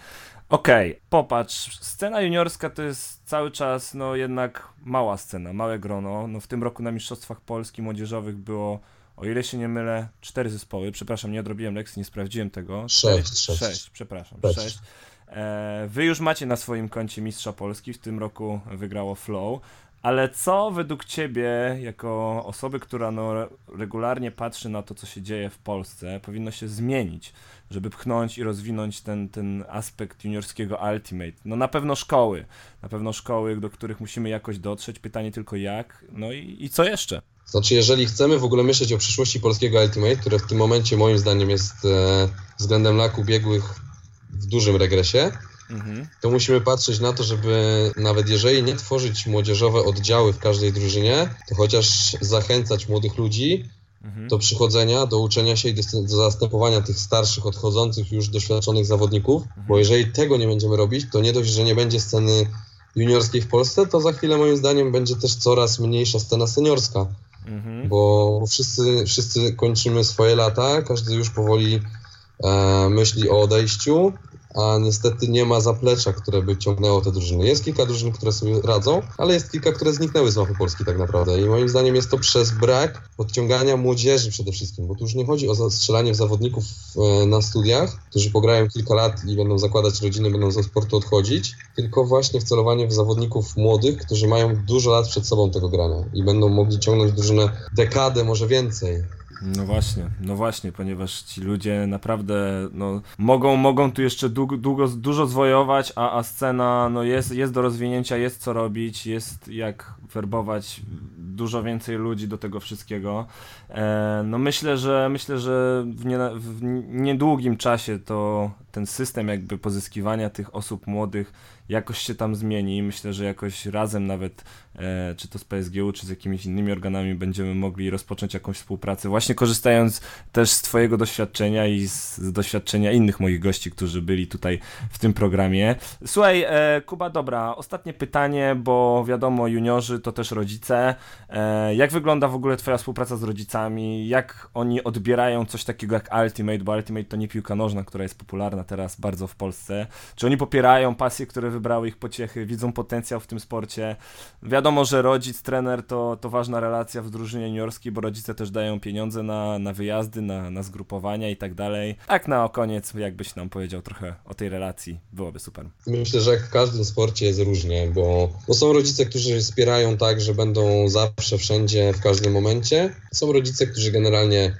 Okej, popatrz, scena juniorska to jest cały czas no jednak mała scena, małe grono. No w tym roku na Mistrzostwach Polski Młodzieżowych było, o ile się nie mylę, cztery zespoły. Przepraszam, nie odrobiłem lekcji, nie sprawdziłem tego. Sześć, sześć. sześć przepraszam, Sześć. sześć. E, wy już macie na swoim koncie Mistrza Polski, w tym roku wygrało Flow. Ale co według Ciebie, jako osoby, która no regularnie patrzy na to, co się dzieje w Polsce, powinno się zmienić, żeby pchnąć i rozwinąć ten, ten aspekt juniorskiego Ultimate? No na pewno szkoły, na pewno szkoły, do których musimy jakoś dotrzeć. Pytanie tylko jak, no i, i co jeszcze? Znaczy, jeżeli chcemy w ogóle myśleć o przyszłości polskiego Ultimate, które w tym momencie moim zdaniem jest e, względem lat ubiegłych w dużym regresie, Mhm. to musimy patrzeć na to, żeby nawet jeżeli nie tworzyć młodzieżowe oddziały w każdej drużynie, to chociaż zachęcać młodych ludzi Mhm. do przychodzenia, do uczenia się i do, zastępowania tych starszych, odchodzących już doświadczonych zawodników, bo jeżeli tego nie będziemy robić, to nie dość, że nie będzie sceny juniorskiej w Polsce, to za chwilę moim zdaniem będzie też coraz mniejsza scena seniorska Mhm. bo wszyscy, wszyscy kończymy swoje lata, każdy już powoli e, myśli o odejściu, a niestety nie ma zaplecza, które by ciągnęło te drużyny. Jest kilka drużyn, które sobie radzą, ale jest kilka, które zniknęły z mapy Polski tak naprawdę i moim zdaniem jest to przez brak podciągania młodzieży przede wszystkim, bo tu już nie chodzi o strzelanie w zawodników e, na studiach, którzy pograją kilka lat i będą zakładać rodziny, będą ze sportu odchodzić, tylko właśnie wcelowanie w zawodników młodych, którzy mają dużo lat przed sobą tego grania i będą mogli ciągnąć drużynę dekadę, może więcej. No właśnie, no właśnie, ponieważ ci ludzie naprawdę no, mogą, mogą tu jeszcze długo, długo, dużo zwojować, a, a scena no, jest, jest do rozwinięcia, jest co robić, jest jak werbować dużo więcej ludzi do tego wszystkiego. E, no myślę, że myślę, że w, nie, w niedługim czasie to ten system jakby pozyskiwania tych osób młodych jakoś się tam zmieni. Myślę, że jakoś razem nawet, e, czy to z PSGU, czy z jakimiś innymi organami będziemy mogli rozpocząć jakąś współpracę, właśnie korzystając też z Twojego doświadczenia i z, z doświadczenia innych moich gości, którzy byli tutaj w tym programie. Słuchaj, e, Kuba, dobra, ostatnie pytanie, bo wiadomo, juniorzy to też rodzice. E, jak wygląda w ogóle Twoja współpraca z rodzicami? Jak oni odbierają coś takiego jak Ultimate, bo Ultimate to nie piłka nożna, która jest popularna teraz bardzo w Polsce. Czy oni popierają pasje, które wy wybrały ich pociechy, widzą potencjał w tym sporcie. Wiadomo, że rodzic, trener to, to ważna relacja w drużynie juniorskiej, bo rodzice też dają pieniądze na, na wyjazdy, na, na zgrupowania i tak dalej. Tak na koniec, jakbyś nam powiedział trochę o tej relacji, byłoby super. Myślę, że jak w każdym sporcie jest różnie, bo, bo są rodzice, którzy wspierają tak, że będą zawsze, wszędzie, w każdym momencie. Są rodzice, którzy generalnie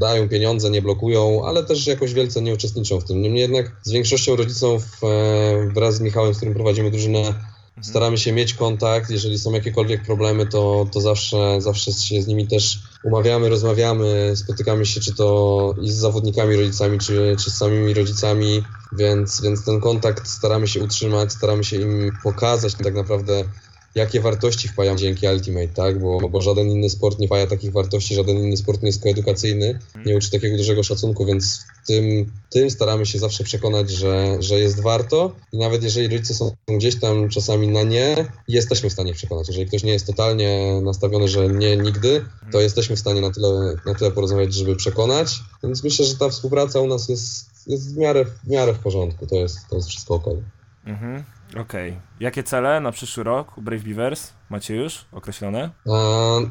dają pieniądze, nie blokują, ale też jakoś wielce nie uczestniczą w tym. Niemniej jednak z większością rodziców e, wraz z Michałem, z którym prowadzimy drużynę, staramy się mieć kontakt. Jeżeli są jakiekolwiek problemy, to, to zawsze, zawsze się z nimi też umawiamy, rozmawiamy, spotykamy się czy to i z zawodnikami, rodzicami, czy, czy z samymi rodzicami, więc, więc ten kontakt staramy się utrzymać, staramy się im pokazać tak naprawdę jakie wartości wpajam dzięki Ultimate, tak? Bo, bo żaden inny sport nie wpaja takich wartości, żaden inny sport nie jest koedukacyjny, nie uczy takiego dużego szacunku, więc tym, tym staramy się zawsze przekonać, że, że jest warto i nawet jeżeli rodzice są gdzieś tam czasami na nie, jesteśmy w stanie przekonać. Jeżeli ktoś nie jest totalnie nastawiony, że nie nigdy, to jesteśmy w stanie na tyle, na tyle porozmawiać, żeby przekonać, więc myślę, że ta współpraca u nas jest, jest w, miarę, w miarę w porządku, to jest, to jest wszystko ok. Mhm. Okej. Okay. Jakie cele na przyszły rok u Brave Beavers macie już określone?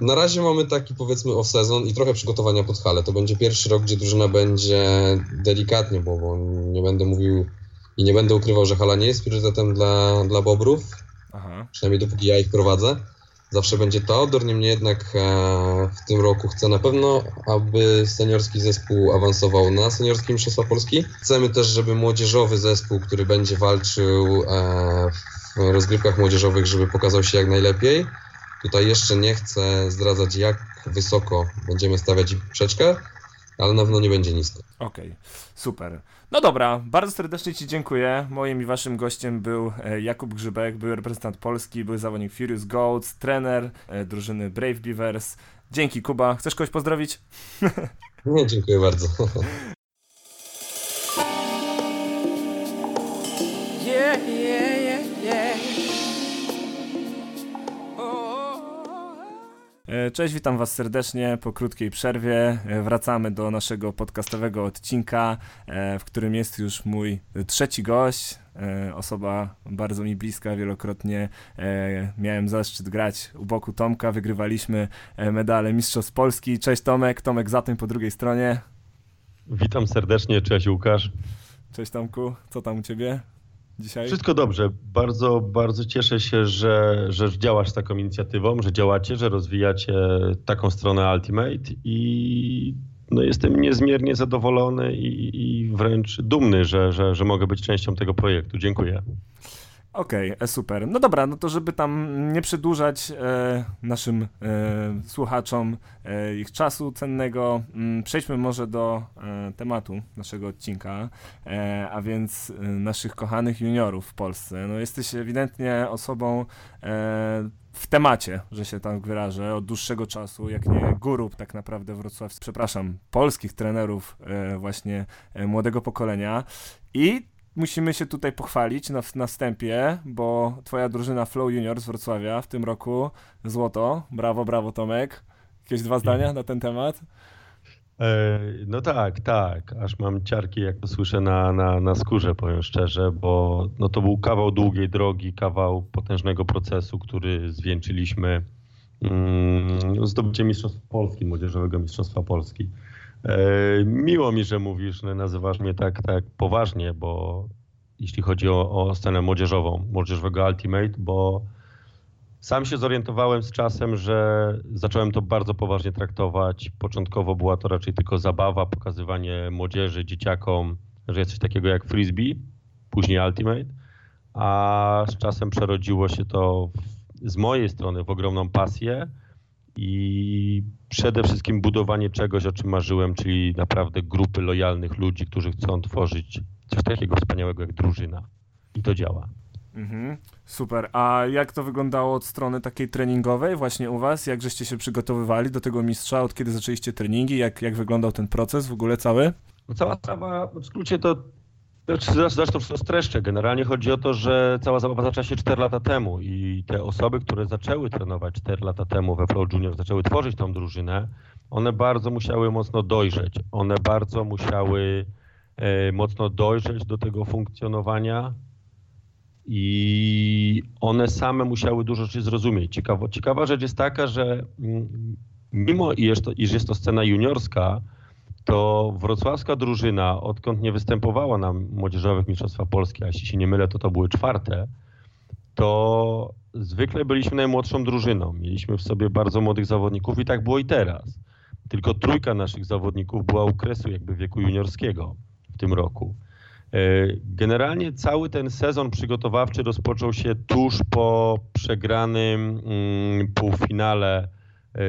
Na razie mamy taki powiedzmy off-sezon i trochę przygotowania pod halę. To będzie pierwszy rok, gdzie drużyna będzie delikatnie, bo, bo nie będę mówił i nie będę ukrywał, że hala nie jest priorytetem dla, dla Bobrów. Aha. Przynajmniej dopóki ja ich prowadzę zawsze będzie to niemniej jednak e, w tym roku chcę na pewno, aby seniorski zespół awansował na seniorskie Mistrzostwa Polski. Chcemy też, żeby młodzieżowy zespół, który będzie walczył e, w rozgrywkach młodzieżowych, żeby pokazał się jak najlepiej. Tutaj jeszcze nie chcę zdradzać, jak wysoko będziemy stawiać przeczkę, ale na pewno nie będzie nisko. Okej, okay, super. No dobra, bardzo serdecznie Ci dziękuję. Moim i Waszym gościem był e, Jakub Grzybek, był reprezentant Polski, był zawodnik Furious Goats, trener e, drużyny Brave Beavers. Dzięki Kuba. Chcesz kogoś pozdrowić? Nie, dziękuję bardzo. Yeah, yeah. Cześć, witam Was serdecznie po krótkiej przerwie. E, wracamy do naszego podcastowego odcinka, e, w którym jest już mój trzeci gość. Osoba bardzo mi bliska, wielokrotnie miałem zaszczyt grać u boku Tomka, wygrywaliśmy medale Mistrzostw Polski. Cześć Tomek, Tomek Zatyń po drugiej stronie. Witam serdecznie, cześć Łukasz. Cześć Tomku, co tam u Ciebie? Dzisiaj? Wszystko dobrze. Bardzo, bardzo cieszę się, że, że działasz taką inicjatywą, że działacie, że rozwijacie taką stronę Ultimate i no jestem niezmiernie zadowolony i, i wręcz dumny, że, że, że mogę być częścią tego projektu. Dziękuję. Okej, okay, e, super. No dobra, no to żeby tam nie przedłużać e, naszym e, słuchaczom e, ich czasu cennego, m, mm, przejdźmy może do e, tematu naszego odcinka, e, a więc naszych kochanych juniorów w Polsce. No jesteś ewidentnie osobą w temacie, że się tak wyrażę, od dłuższego czasu, jak nie guru tak naprawdę Wrocław, przepraszam, polskich trenerów właśnie młodego pokolenia i musimy się tutaj pochwalić na, wstępie, bo twoja drużyna Flow Junior z Wrocławia w tym roku złoto. Brawo, brawo Tomek. Jakieś dwa zdania na ten temat? E, no tak, tak. Aż mam ciarki, jak to słyszę na, na, na skórze, powiem szczerze, bo no to był kawał długiej drogi, kawał potężnego procesu, który zwieńczyliśmy mm, zdobyciem Mistrzostwa Polski, Młodzieżowego Mistrzostwa Polski. E, miło mi, że mówisz, nazywasz mnie tak, tak poważnie, bo jeśli chodzi o, o scenę młodzieżową, młodzieżowego Ultimate, bo sam się zorientowałem z czasem, że zacząłem to bardzo poważnie traktować. Początkowo była to raczej tylko zabawa, pokazywanie młodzieży, dzieciakom, że jest coś takiego jak frisbee, później Ultimate, a z czasem przerodziło się to w, z mojej strony w ogromną pasję i przede wszystkim budowanie czegoś, o czym marzyłem, czyli naprawdę grupy lojalnych ludzi, którzy chcą tworzyć coś takiego wspaniałego jak drużyna. I to działa. Mhm, super. A jak to wyglądało od strony takiej treningowej właśnie u was? Jak żeście się przygotowywali do tego mistrza? Od kiedy zaczęliście treningi? Jak, jak wyglądał ten proces w ogóle cały? No cała sprawa, w skrócie to zresztą streszczę. Generalnie chodzi o to, że cała zabawa zaczęła się 4 lata temu i te osoby, które zaczęły trenować 4 lata temu we Flow Junior, zaczęły tworzyć tą drużynę, one bardzo musiały mocno dojrzeć. One bardzo musiały e, mocno dojrzeć do tego funkcjonowania i one same musiały dużo rzeczy zrozumieć. Ciekawa, ciekawa rzecz jest taka, że mm, mimo iż jest to scena juniorska, to wrocławska drużyna, odkąd nie występowała na młodzieżowych mistrzostwach Polski, a jeśli się nie mylę, to to były czwarte, to zwykle byliśmy najmłodszą drużyną. Mieliśmy w sobie bardzo młodych zawodników i tak było i teraz. Tylko trójka naszych zawodników była u kresu jakby wieku juniorskiego w tym roku. E, generalnie cały ten sezon przygotowawczy rozpoczął się tuż po przegranym mm, półfinale e,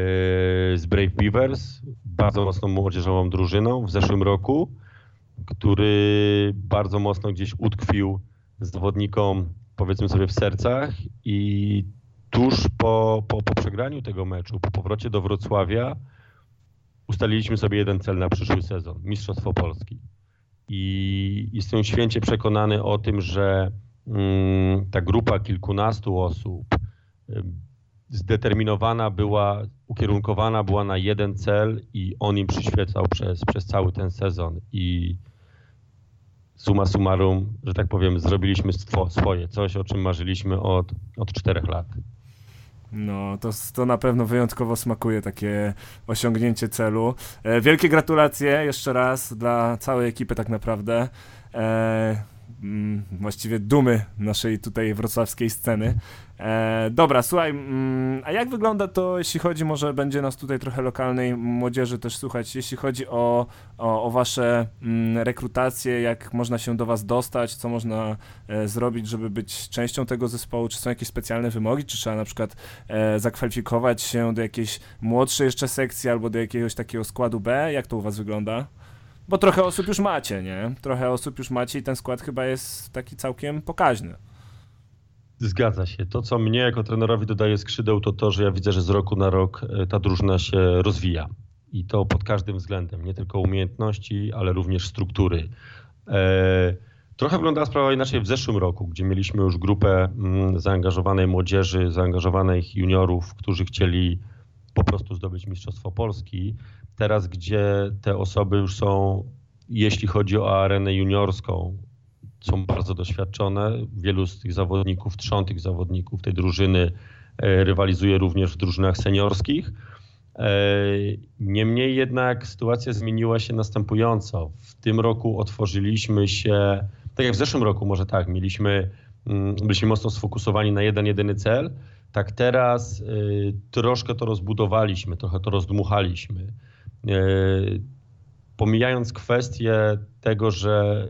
z Brave Beavers, bardzo mocną młodzieżową drużyną w zeszłym roku, który bardzo mocno gdzieś utkwił zawodnikom, powiedzmy sobie, w sercach i tuż po, po, po przegraniu tego meczu, po powrocie do Wrocławia, ustaliliśmy sobie jeden cel na przyszły sezon Mistrzostwo Polski. I jestem święcie przekonany o tym, że mm, ta grupa kilkunastu osób zdeterminowana była, ukierunkowana była na jeden cel i on im przyświecał przez, przez cały ten sezon. I suma summarum, że tak powiem, zrobiliśmy swoje, coś o czym marzyliśmy od, od czterech lat. No, to, to na pewno wyjątkowo smakuje takie osiągnięcie celu. E, wielkie gratulacje jeszcze raz dla całej ekipy tak naprawdę. E, Mm, właściwie dumy naszej tutaj wrocławskiej sceny. E, dobra, słuchaj, mm, a jak wygląda to, jeśli chodzi, może będzie nas tutaj trochę lokalnej młodzieży też słuchać, jeśli chodzi o, o, o wasze mm, rekrutacje, jak można się do was dostać, co można e, zrobić, żeby być częścią tego zespołu, czy są jakieś specjalne wymogi, czy trzeba na przykład e, zakwalifikować się do jakiejś młodszej jeszcze sekcji albo do jakiegoś takiego składu B, jak to u was wygląda? Bo trochę osób już macie, nie? Trochę osób już macie i ten skład chyba jest taki całkiem pokaźny. Zgadza się. To, co mnie jako trenerowi dodaje skrzydeł, to to, że ja widzę, że z roku na rok e, ta drużyna się rozwija. I to pod każdym względem. Nie tylko umiejętności, ale również struktury. E, trochę wyglądała sprawa inaczej w zeszłym roku, gdzie mieliśmy już grupę mm, zaangażowanej młodzieży, zaangażowanych juniorów, którzy chcieli po prostu zdobyć Mistrzostwo Polski. Teraz, gdzie te osoby już są, jeśli chodzi o arenę juniorską, są bardzo doświadczone. Wielu z tych zawodników, trzon tych zawodników tej drużyny e, rywalizuje również w drużynach seniorskich. E, niemniej jednak sytuacja zmieniła się następująco. W tym roku otworzyliśmy się, tak jak w zeszłym roku może tak, mieliśmy, mm, byliśmy mocno sfokusowani na jeden, jedyny cel, tak teraz y, troszkę to rozbudowaliśmy, trochę to rozdmuchaliśmy. Y, pomijając kwestię tego, że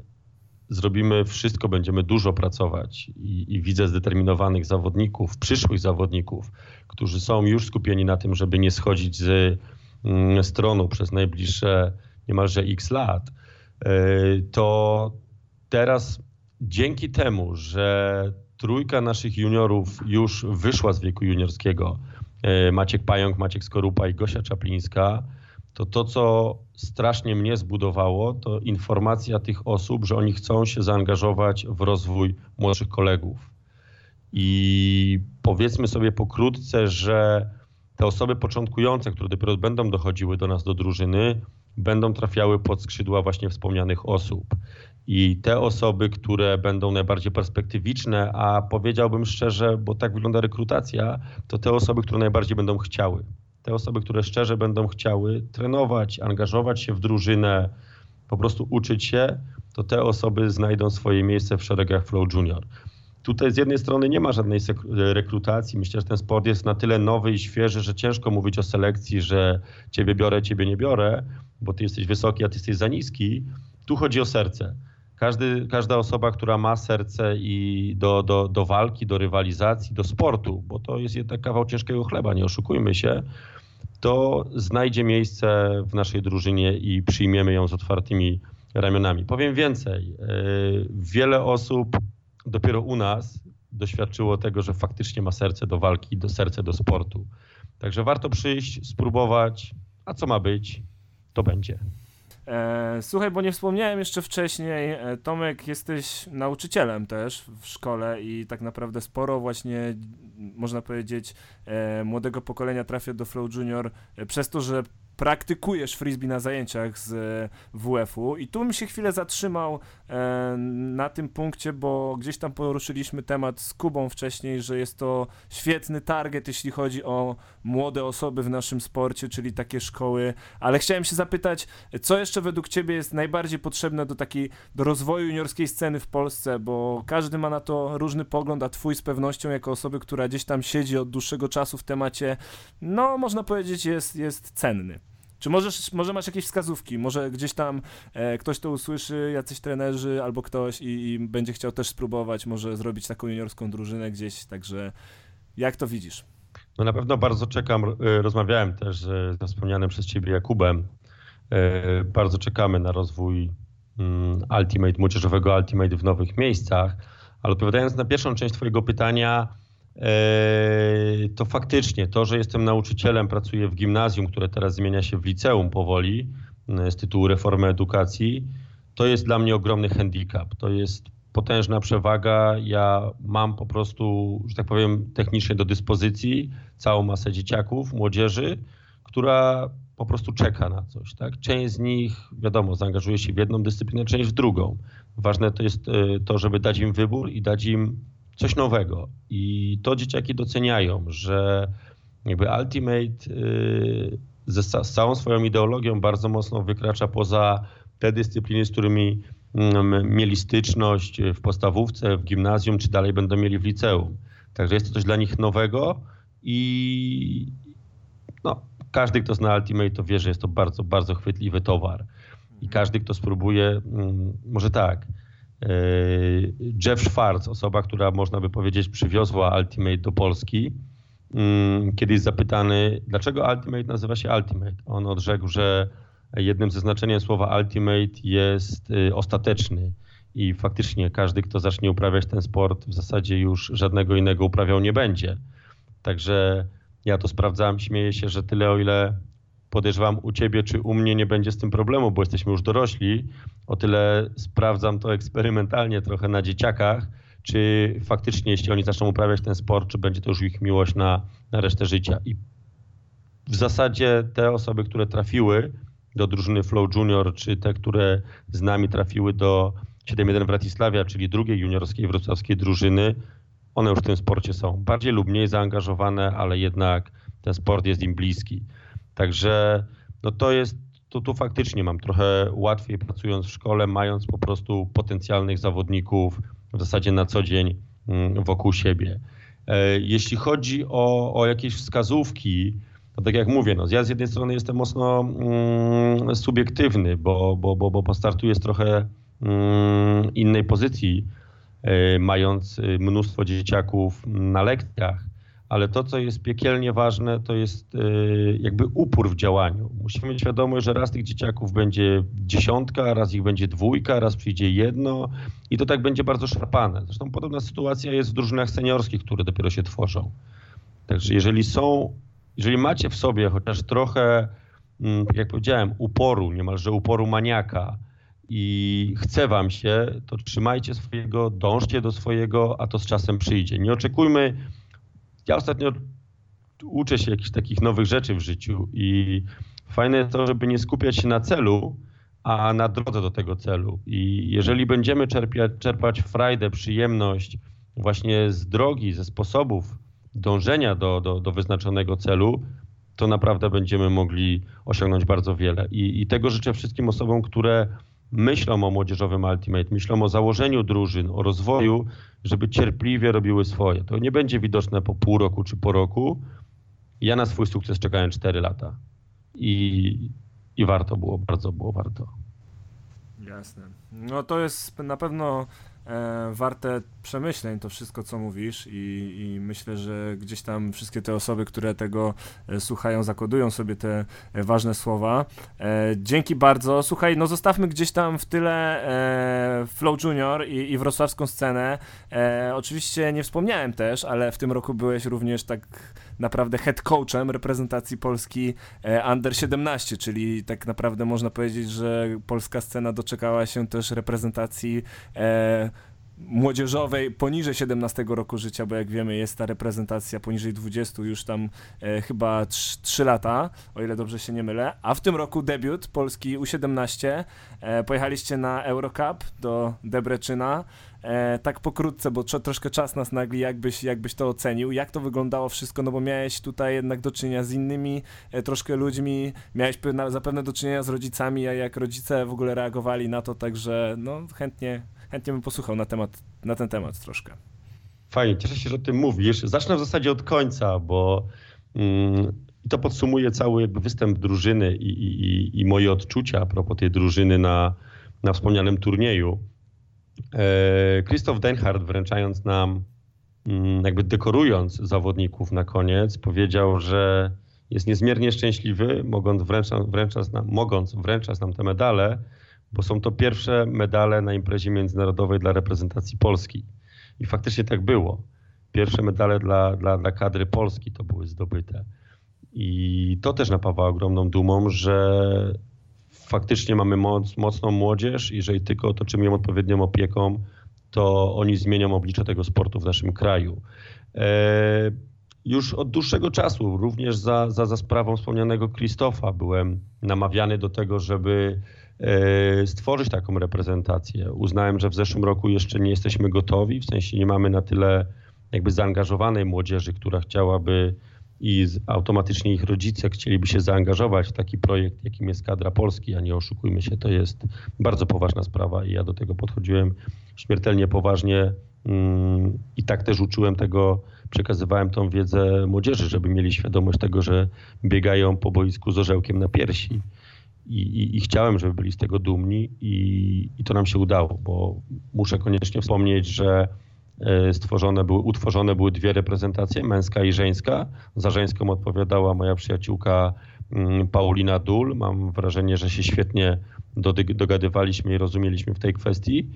zrobimy wszystko, będziemy dużo pracować i, i, widzę zdeterminowanych zawodników, przyszłych zawodników, którzy są już skupieni na tym, żeby nie schodzić z mm, stronu przez najbliższe niemalże x lat, y, to teraz dzięki temu, że trójka naszych juniorów już wyszła z wieku juniorskiego, e, Maciek Pająk, Maciek Skorupa i Gosia Czaplińska, to to, co strasznie mnie zbudowało, to informacja tych osób, że oni chcą się zaangażować w rozwój młodszych kolegów. I powiedzmy sobie pokrótce, że te osoby początkujące, które dopiero będą dochodziły do nas do drużyny, będą trafiały pod skrzydła właśnie wspomnianych osób. I te osoby, które będą najbardziej perspektywiczne, a powiedziałbym szczerze, bo tak wygląda rekrutacja, to te osoby, które najbardziej będą chciały. Te osoby, które szczerze będą chciały trenować, angażować się w drużynę, po prostu uczyć się, to te osoby znajdą swoje miejsce w szeregach Flow Junior. Tutaj z jednej strony nie ma żadnej rekrutacji. Myślę, że ten sport jest na tyle nowy i świeży, że ciężko mówić o selekcji, że ciebie biorę, ciebie nie biorę, bo ty jesteś wysoki, a ty jesteś za niski. Tu chodzi o serce. Każdy, każda osoba, która ma serce i do, do, do walki, do rywalizacji, do sportu, bo to jest jednak kawał ciężkiego chleba, nie oszukujmy się, to znajdzie miejsce w naszej drużynie i przyjmiemy ją z otwartymi ramionami. Powiem więcej. E, wiele osób dopiero u nas doświadczyło tego, że faktycznie ma serce do walki, do serce do sportu. Także warto przyjść, spróbować, a co ma być, to będzie. E, słuchaj, bo nie wspomniałem jeszcze wcześniej, e, Tomek, jesteś nauczycielem też w szkole i tak naprawdę sporo właśnie, można powiedzieć, e, młodego pokolenia trafia do Flow Junior przez to, że praktykujesz frisbee na zajęciach z WF-u i tu bym się chwilę zatrzymał e, na tym punkcie, bo gdzieś tam poruszyliśmy temat z Kubą wcześniej, że jest to świetny target, jeśli chodzi o młode osoby w naszym sporcie, czyli takie szkoły, ale chciałem się zapytać, co jeszcze według Ciebie jest najbardziej potrzebne do takiej, do rozwoju juniorskiej sceny w Polsce, bo każdy ma na to różny pogląd, a Twój z pewnością jako osoby, która gdzieś tam siedzi od dłuższego czasu w temacie, no można powiedzieć jest, jest cenny. Czy możesz, może masz jakieś wskazówki? Może gdzieś tam e, ktoś to usłyszy, jacyś trenerzy albo ktoś i, i, będzie chciał też spróbować, może zrobić taką juniorską drużynę gdzieś, także jak to widzisz? No na pewno bardzo czekam, e, rozmawiałem też z wspomnianym przez Ciebie Jakubem, e, bardzo czekamy na rozwój mm, Ultimate, młodzieżowego Ultimate w nowych miejscach, ale odpowiadając na pierwszą część Twojego pytania, e, to faktycznie to, że jestem nauczycielem, pracuję w gimnazjum, które teraz zmienia się w liceum powoli z tytułu reformy edukacji, to jest dla mnie ogromny handicap. To jest potężna przewaga. Ja mam po prostu, że tak powiem, technicznie do dyspozycji całą masę dzieciaków, młodzieży, która po prostu czeka na coś. Tak? Część z nich, wiadomo, zaangażuje się w jedną dyscyplinę, część w drugą. Ważne to jest y, to, żeby dać im wybór i dać im coś nowego. I to dzieciaki doceniają, że jakby Ultimate y, ze, z całą swoją ideologią bardzo mocno wykracza poza te dyscypliny, z którymi mm, mieli styczność w podstawówce, w gimnazjum, czy dalej będą mieli w liceum. Także jest to coś dla nich nowego i no, każdy, kto zna Ultimate, to wie, że jest to bardzo, bardzo chwytliwy towar. I każdy, kto spróbuje, mm, może tak, Jeff Schwartz, osoba, która można by powiedzieć przywiozła Ultimate do Polski, mm, kiedyś zapytany, dlaczego Ultimate nazywa się Ultimate. On odrzekł, że jednym ze znaczeniem słowa Ultimate jest y, ostateczny. I faktycznie każdy, kto zacznie uprawiać ten sport, w zasadzie już żadnego innego uprawiał nie będzie. Także ja to sprawdzałem, śmieję się, że tyle o ile podejrzewam u ciebie czy u mnie nie będzie z tym problemu, bo jesteśmy już dorośli, o tyle sprawdzam to eksperymentalnie trochę na dzieciakach, czy faktycznie jeśli oni zaczną uprawiać ten sport, czy będzie to już ich miłość na, na resztę życia. I w zasadzie te osoby, które trafiły do drużyny Flow Junior, czy te, które z nami trafiły do 7-1 Wratysławia, czyli drugiej juniorskiej wrocławskiej drużyny, one już w tym sporcie są bardziej lub mniej zaangażowane, ale jednak ten sport jest im bliski. Także no to jest, to tu faktycznie mam trochę łatwiej pracując w szkole, mając po prostu potencjalnych zawodników w zasadzie na co dzień mm, wokół siebie. E, jeśli chodzi o, o jakieś wskazówki, to tak jak mówię, no, ja z jednej strony jestem mocno mm, subiektywny, bo, bo, bo, bo startuję z trochę mm, innej pozycji E, mając e, mnóstwo dzieciaków na lekcjach, ale to, co jest piekielnie ważne, to jest e, jakby upór w działaniu. Musimy mieć świadomość, że raz tych dzieciaków będzie dziesiątka, raz ich będzie dwójka, raz przyjdzie jedno i to tak będzie bardzo szarpane. Zresztą podobna sytuacja jest w drużynach seniorskich, które dopiero się tworzą. Także jeżeli są, jeżeli macie w sobie chociaż trochę, mm, jak powiedziałem, uporu, niemalże uporu maniaka, i chce wam się, to trzymajcie swojego, dążcie do swojego, a to z czasem przyjdzie. Nie oczekujmy. Ja ostatnio uczę się jakichś takich nowych rzeczy w życiu i fajne jest to, żeby nie skupiać się na celu, a na drodze do tego celu. I jeżeli będziemy czerpiać, czerpać frajdę, przyjemność właśnie z drogi, ze sposobów dążenia do, do, do wyznaczonego celu, to naprawdę będziemy mogli osiągnąć bardzo wiele. I, I tego życzę wszystkim osobom, które myślą o młodzieżowym Ultimate, myślą o założeniu drużyn, o rozwoju, żeby cierpliwie robiły swoje. To nie będzie widoczne po pół roku czy po roku. Ja na swój sukces czekałem 4 lata i, i warto było, bardzo było warto. Jasne. No to jest na pewno e, warte przemyśleń to wszystko, co mówisz i, i, myślę, że gdzieś tam wszystkie te osoby, które tego e, słuchają, zakodują sobie te e, ważne słowa. E, dzięki bardzo. Słuchaj, no zostawmy gdzieś tam w tyle e, Flow Junior i, i wrocławską scenę. E, oczywiście nie wspomniałem też, ale w tym roku byłeś również tak naprawdę head coachem reprezentacji Polski Under 17, czyli tak naprawdę można powiedzieć, że polska scena doczekała się też reprezentacji młodzieżowej poniżej 17 roku życia, bo jak wiemy jest ta reprezentacja poniżej 20 już tam e, chyba 3, 3, lata, o ile dobrze się nie mylę, a w tym roku debiut Polski U17, e, pojechaliście na Eurocup do Debreczyna, e, tak pokrótce, bo tro, troszkę czas nas nagli, jakbyś, jakbyś to ocenił, jak to wyglądało wszystko, no bo miałeś tutaj jednak do czynienia z innymi e, troszkę ludźmi, miałeś zapewne do czynienia z rodzicami, a jak rodzice w ogóle reagowali na to, także no chętnie chętnie bym posłuchał na, temat, na ten temat troszkę. Fajnie, cieszę się, że o tym mówisz. Zacznę w zasadzie od końca, bo mm, to podsumuje cały jakby występ drużyny i, i, i moje odczucia a propos tej drużyny na, na wspomnianym turnieju. E, Christoph Denhardt wręczając nam, mm, jakby dekorując zawodników na koniec, powiedział, że jest niezmiernie szczęśliwy, mogąc wręczać, wręczać nam, mogąc wręczać nam te medale, bo są to pierwsze medale na imprezie międzynarodowej dla reprezentacji Polski. I faktycznie tak było. Pierwsze medale dla, dla, dla kadry Polski to były zdobyte. I to też napawa ogromną dumą, że faktycznie mamy moc, mocną młodzież i jeżeli tylko otoczymy ją odpowiednią opieką, to oni zmienią oblicze tego sportu w naszym kraju. E, już od dłuższego czasu, również za, za, za sprawą wspomnianego Krzysztofa, byłem namawiany do tego, żeby stworzyć taką reprezentację. Uznałem, że w zeszłym roku jeszcze nie jesteśmy gotowi, w sensie nie mamy na tyle jakby zaangażowanej młodzieży, która chciałaby i automatycznie ich rodzice chcieliby się zaangażować w taki projekt, jakim jest kadra Polski, a nie oszukujmy się, to jest bardzo poważna sprawa i ja do tego podchodziłem śmiertelnie poważnie mm, i tak też uczyłem tego, przekazywałem tą wiedzę młodzieży, żeby mieli świadomość tego, że biegają po boisku z orzełkiem na piersi i, i, i, chciałem, żeby byli z tego dumni i, i to nam się udało, bo muszę koniecznie wspomnieć, że e, stworzone były, utworzone były dwie reprezentacje, męska i żeńska. Za żeńską odpowiadała moja przyjaciółka mm, Paulina Dul. Mam wrażenie, że się świetnie dogadywaliśmy i rozumieliśmy w tej kwestii.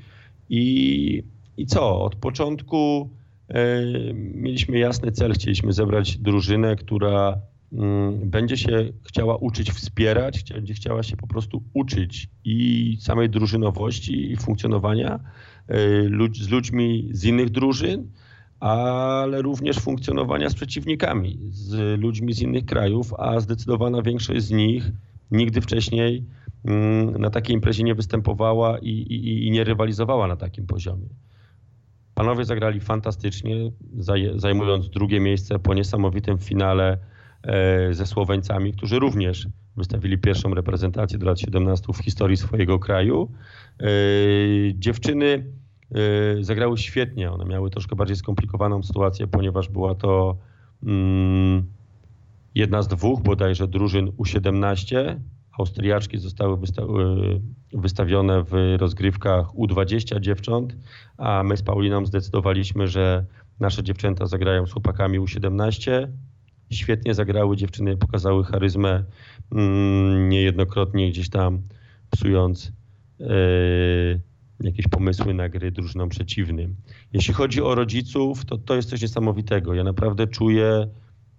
I, i co? Od początku e, mieliśmy jasny cel, chcieliśmy zebrać drużynę, która będzie się chciała uczyć wspierać, będzie chciała się po prostu uczyć i samej drużynowości i funkcjonowania y, z ludźmi z innych drużyn, ale również funkcjonowania z przeciwnikami, z ludźmi z innych krajów, a zdecydowana większość z nich nigdy wcześniej mm, na takiej imprezie nie występowała i, i, i nie rywalizowała na takim poziomie. Panowie zagrali fantastycznie, zajmując drugie miejsce po niesamowitym finale E, ze Słoweńcami, którzy również wystawili pierwszą reprezentację do lat 17 w historii swojego kraju. E, dziewczyny e, zagrały świetnie. One miały troszkę bardziej skomplikowaną sytuację, ponieważ była to mm, jedna z dwóch bodajże drużyn U17. Austriaczki zostały wysta wystawione w rozgrywkach U20 dziewcząt, a my z Pauliną zdecydowaliśmy, że nasze dziewczęta zagrają z chłopakami U17 świetnie zagrały, dziewczyny pokazały charyzmę, mm, niejednokrotnie gdzieś tam psując e, jakieś pomysły na gry drużynom przeciwnym. Jeśli chodzi o rodziców, to to jest coś niesamowitego. Ja naprawdę czuję,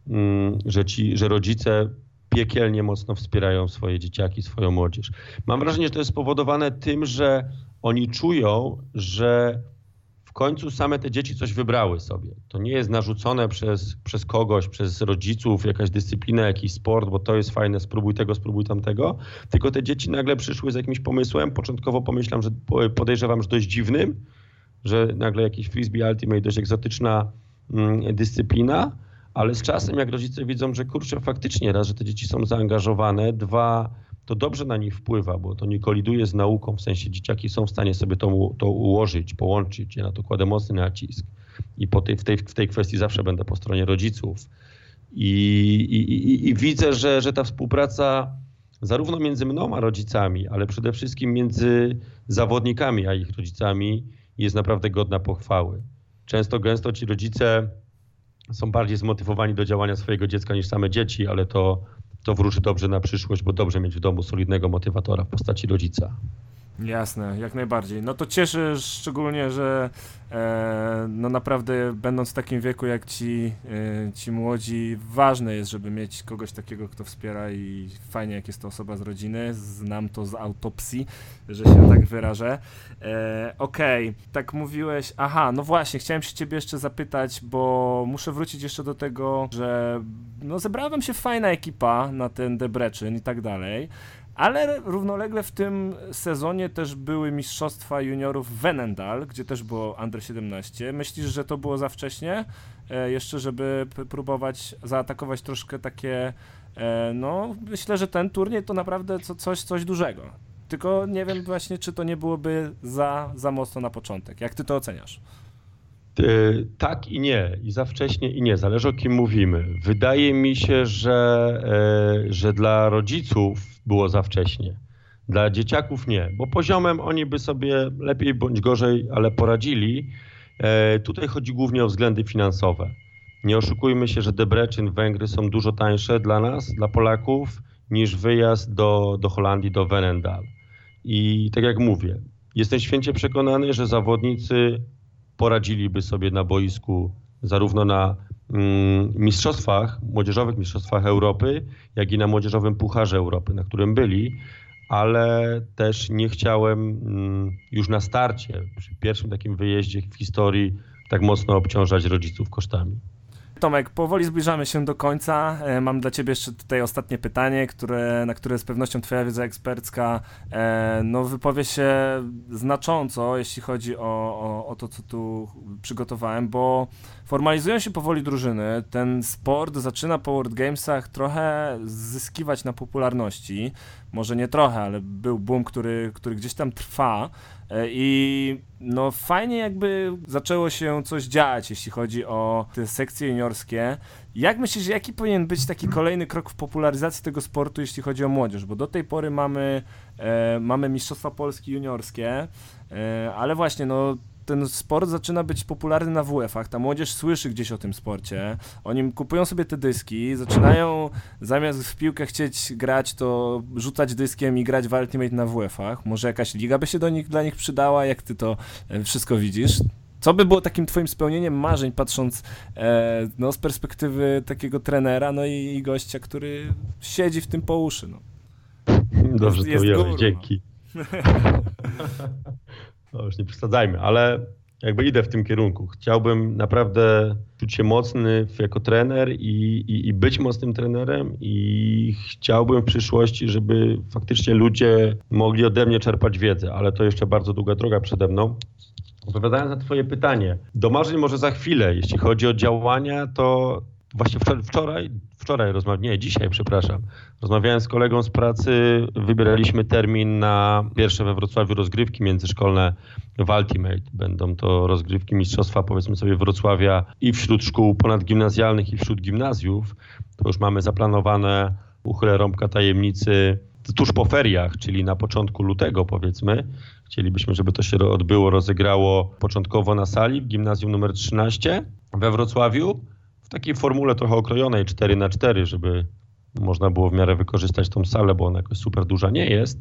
mm, że, ci, że rodzice piekielnie mocno wspierają swoje dzieciaki, swoją młodzież. Mam wrażenie, że to jest spowodowane tym, że oni czują, że w końcu same te dzieci coś wybrały sobie. To nie jest narzucone przez, przez kogoś, przez rodziców, jakaś dyscyplina, jakiś sport, bo to jest fajne, spróbuj tego, spróbuj tamtego. Tylko te dzieci nagle przyszły z jakimś pomysłem. Początkowo pomyślałem, że podejrzewam, że dość dziwnym, że nagle jakiś frisbee ultimate, dość egzotyczna mm, dyscyplina, ale z czasem jak rodzice widzą, że kurczę, faktycznie raz, że te dzieci są zaangażowane, dwa, to dobrze na nich wpływa, bo to nie koliduje z nauką, w sensie dzieciaki są w stanie sobie to, to ułożyć, połączyć. Ja na to kładę mocny nacisk. I po tej, w, tej, w tej kwestii zawsze będę po stronie rodziców. I, i, i, i widzę, że, że ta współpraca zarówno między mną a rodzicami, ale przede wszystkim między zawodnikami a ich rodzicami jest naprawdę godna pochwały. Często, gęsto ci rodzice są bardziej zmotywowani do działania swojego dziecka niż same dzieci, ale to to wróży dobrze na przyszłość, bo dobrze mieć w domu solidnego motywatora w postaci rodzica. Jasne, jak najbardziej. No to cieszę szczególnie, że E, no naprawdę, będąc w takim wieku jak ci, e, ci młodzi, ważne jest, żeby mieć kogoś takiego, kto wspiera i fajnie, jak jest to osoba z rodziny. Znam to z autopsji, że się tak wyrażę. E, Okej, okay. tak mówiłeś. Aha, no właśnie, chciałem się ciebie jeszcze zapytać, bo muszę wrócić jeszcze do tego, że no zebrała się fajna ekipa na ten Debreczyn i tak dalej. Ale równolegle w tym sezonie też były mistrzostwa juniorów w Venendal, gdzie też było Under 17. Myślisz, że to było za wcześnie? E, jeszcze, żeby próbować zaatakować troszkę takie. E, no, myślę, że ten turniej to naprawdę co, coś, coś dużego. Tylko nie wiem właśnie, czy to nie byłoby za, za mocno na początek. Jak ty to oceniasz? E, tak i nie, i za wcześnie i nie, zależy o kim mówimy. Wydaje mi się, że, e, że dla rodziców było za wcześnie. Dla dzieciaków nie, bo poziomem oni by sobie lepiej bądź gorzej, ale poradzili. E, tutaj chodzi głównie o względy finansowe. Nie oszukujmy się, że Debreczyn, Węgry są dużo tańsze dla nas, dla Polaków, niż wyjazd do, do Holandii, do Venendal. I tak jak mówię, jestem święcie przekonany, że zawodnicy poradziliby sobie na boisku zarówno na mm, mistrzostwach, młodzieżowych mistrzostwach Europy, jak i na młodzieżowym Pucharze Europy, na którym byli, ale też nie chciałem mm, już na starcie, przy pierwszym takim wyjeździe w historii, tak mocno obciążać rodziców kosztami. Tomek, powoli zbliżamy się do końca. E, mam dla Ciebie jeszcze tutaj ostatnie pytanie, które, na które z pewnością Twoja wiedza ekspercka e, no, wypowie się znacząco, jeśli chodzi o, o, o to, co tu przygotowałem, bo formalizują się powoli drużyny. Ten sport zaczyna po World Gamesach trochę zyskiwać na popularności. Może nie trochę, ale był boom, który, który gdzieś tam trwa. E, I no fajnie jakby zaczęło się coś dziać, jeśli chodzi o te sekcje juniorskie. Jak myślisz, jaki powinien być taki kolejny krok w popularyzacji tego sportu, jeśli chodzi o młodzież? Bo do tej pory mamy, e, mamy Mistrzostwa Polski juniorskie, e, ale właśnie no ten sport zaczyna być popularny na WF-ach, ta młodzież słyszy gdzieś o tym sporcie, oni kupują sobie te dyski, zaczynają zamiast w piłkę chcieć grać, to rzucać dyskiem i grać w Ultimate na WF-ach. Może jakaś liga by się do nich, dla nich przydała, jak ty to e, wszystko widzisz? Co by było takim twoim spełnieniem marzeń, patrząc e, no, z perspektywy takiego trenera, no i, i, gościa, który siedzi w tym po uszy, no. Dobrze jest, to ujęłeś, dzięki. no już nie przesadzajmy, ale jakby idę w tym kierunku. Chciałbym naprawdę czuć się mocny jako trener i, i, i, być mocnym trenerem i chciałbym w przyszłości, żeby faktycznie ludzie mogli ode mnie czerpać wiedzę, ale to jeszcze bardzo długa droga przede mną. Odpowiadając na twoje pytanie, do marzeń może za chwilę. Jeśli chodzi o działania, to właśnie wczoraj, wczoraj rozmawiałem, nie, dzisiaj, przepraszam, rozmawiałem z kolegą z pracy, wybieraliśmy termin na pierwsze we Wrocławiu rozgrywki międzyszkolne w Ultimate. Będą to rozgrywki mistrzostwa, powiedzmy sobie, Wrocławia i wśród szkół ponadgimnazjalnych i wśród gimnazjów. To już mamy zaplanowane, uchylę rąbka tajemnicy, tuż po feriach, czyli na początku lutego powiedzmy. Chcielibyśmy, żeby to się odbyło, rozegrało początkowo na sali w gimnazjum numer 13 we Wrocławiu takiej formule trochę okrojonej 4 na 4 żeby można było w miarę wykorzystać tą salę, bo ona jakoś super duża nie jest,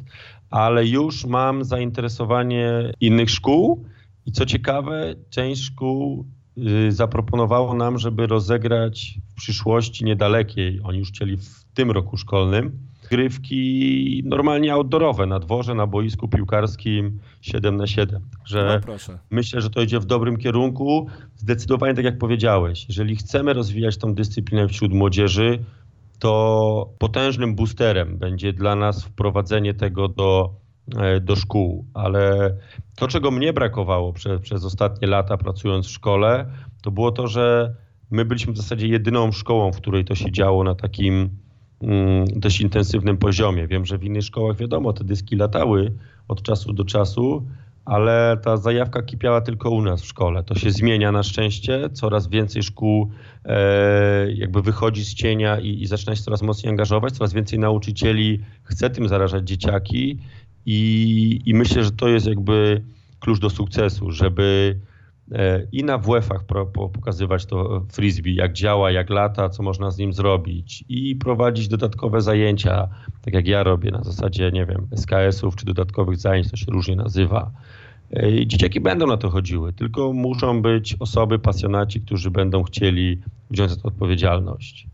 ale już mam zainteresowanie innych szkół i co ciekawe, część szkół y, zaproponowało nam, żeby rozegrać w przyszłości niedalekiej, oni już chcieli w tym roku szkolnym, grywki normalnie outdoorowe na dworze, na boisku piłkarskim 7 na 7 Także no myślę, że to idzie w dobrym kierunku. Zdecydowanie tak jak powiedziałeś, jeżeli chcemy rozwijać tą dyscyplinę wśród młodzieży, to potężnym boosterem będzie dla nas wprowadzenie tego do, e, do szkół. Ale to, czego mnie brakowało przez, przez ostatnie lata pracując w szkole, to było to, że my byliśmy w zasadzie jedyną szkołą, w której to się działo na takim dość intensywnym poziomie. Wiem, że w innych szkołach wiadomo, te dyski latały od czasu do czasu, ale ta zajawka kipiała tylko u nas w szkole. To się zmienia na szczęście. Coraz więcej szkół e, jakby wychodzi z cienia i, i zaczyna się coraz mocniej angażować. Coraz więcej nauczycieli chce tym zarażać dzieciaki i, i myślę, że to jest jakby klucz do sukcesu, żeby i na WF-ach pokazywać to frisbee, jak działa, jak lata, co można z nim zrobić i prowadzić dodatkowe zajęcia, tak jak ja robię na zasadzie, nie wiem, SKS-ów czy dodatkowych zajęć, to się różnie nazywa. E, I dzieciaki będą na to chodziły, tylko muszą być osoby, pasjonaci, którzy będą chcieli wziąć za to odpowiedzialność.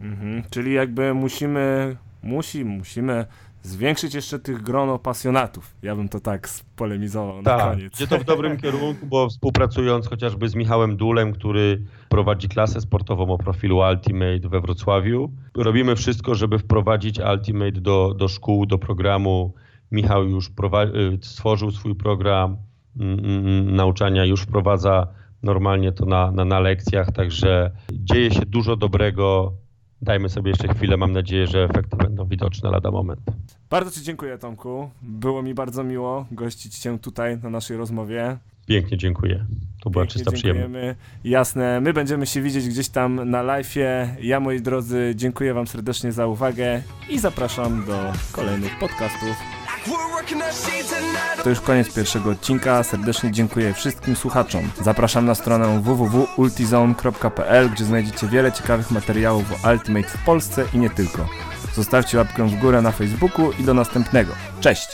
Mhm. Czyli jakby musimy, musi, musimy zwiększyć jeszcze tych grono pasjonatów. Ja bym to tak spolemizował na Tak, koniec. idzie to w dobrym kierunku, bo współpracując chociażby z Michałem Dulem, który prowadzi klasę sportową o profilu Ultimate we Wrocławiu, robimy wszystko, żeby wprowadzić Ultimate do, do szkół, do programu. Michał już y, stworzył swój program mm, mm, nauczania, już wprowadza normalnie to na, na, na lekcjach, także dzieje się dużo dobrego. Dajmy sobie jeszcze chwilę, mam nadzieję, że efekty będą widoczne lada moment. Bardzo Ci dziękuję, Tomku. Było mi bardzo miło gościć Cię tutaj na naszej rozmowie. Pięknie dziękuję. To była Pięknie czysta przyjemność. dziękujemy. Jasne, my będziemy się widzieć gdzieś tam na live'ie. Ja, moi drodzy, dziękuję Wam serdecznie za uwagę i zapraszam do kolejnych podcastów. To już koniec pierwszego odcinka. Serdecznie dziękuję wszystkim słuchaczom. Zapraszam na stronę www.ultizone.pl, gdzie znajdziecie wiele ciekawych materiałów o Ultimate w Polsce i nie tylko. Zostawcie łapkę w górę na Facebooku i do następnego. Cześć!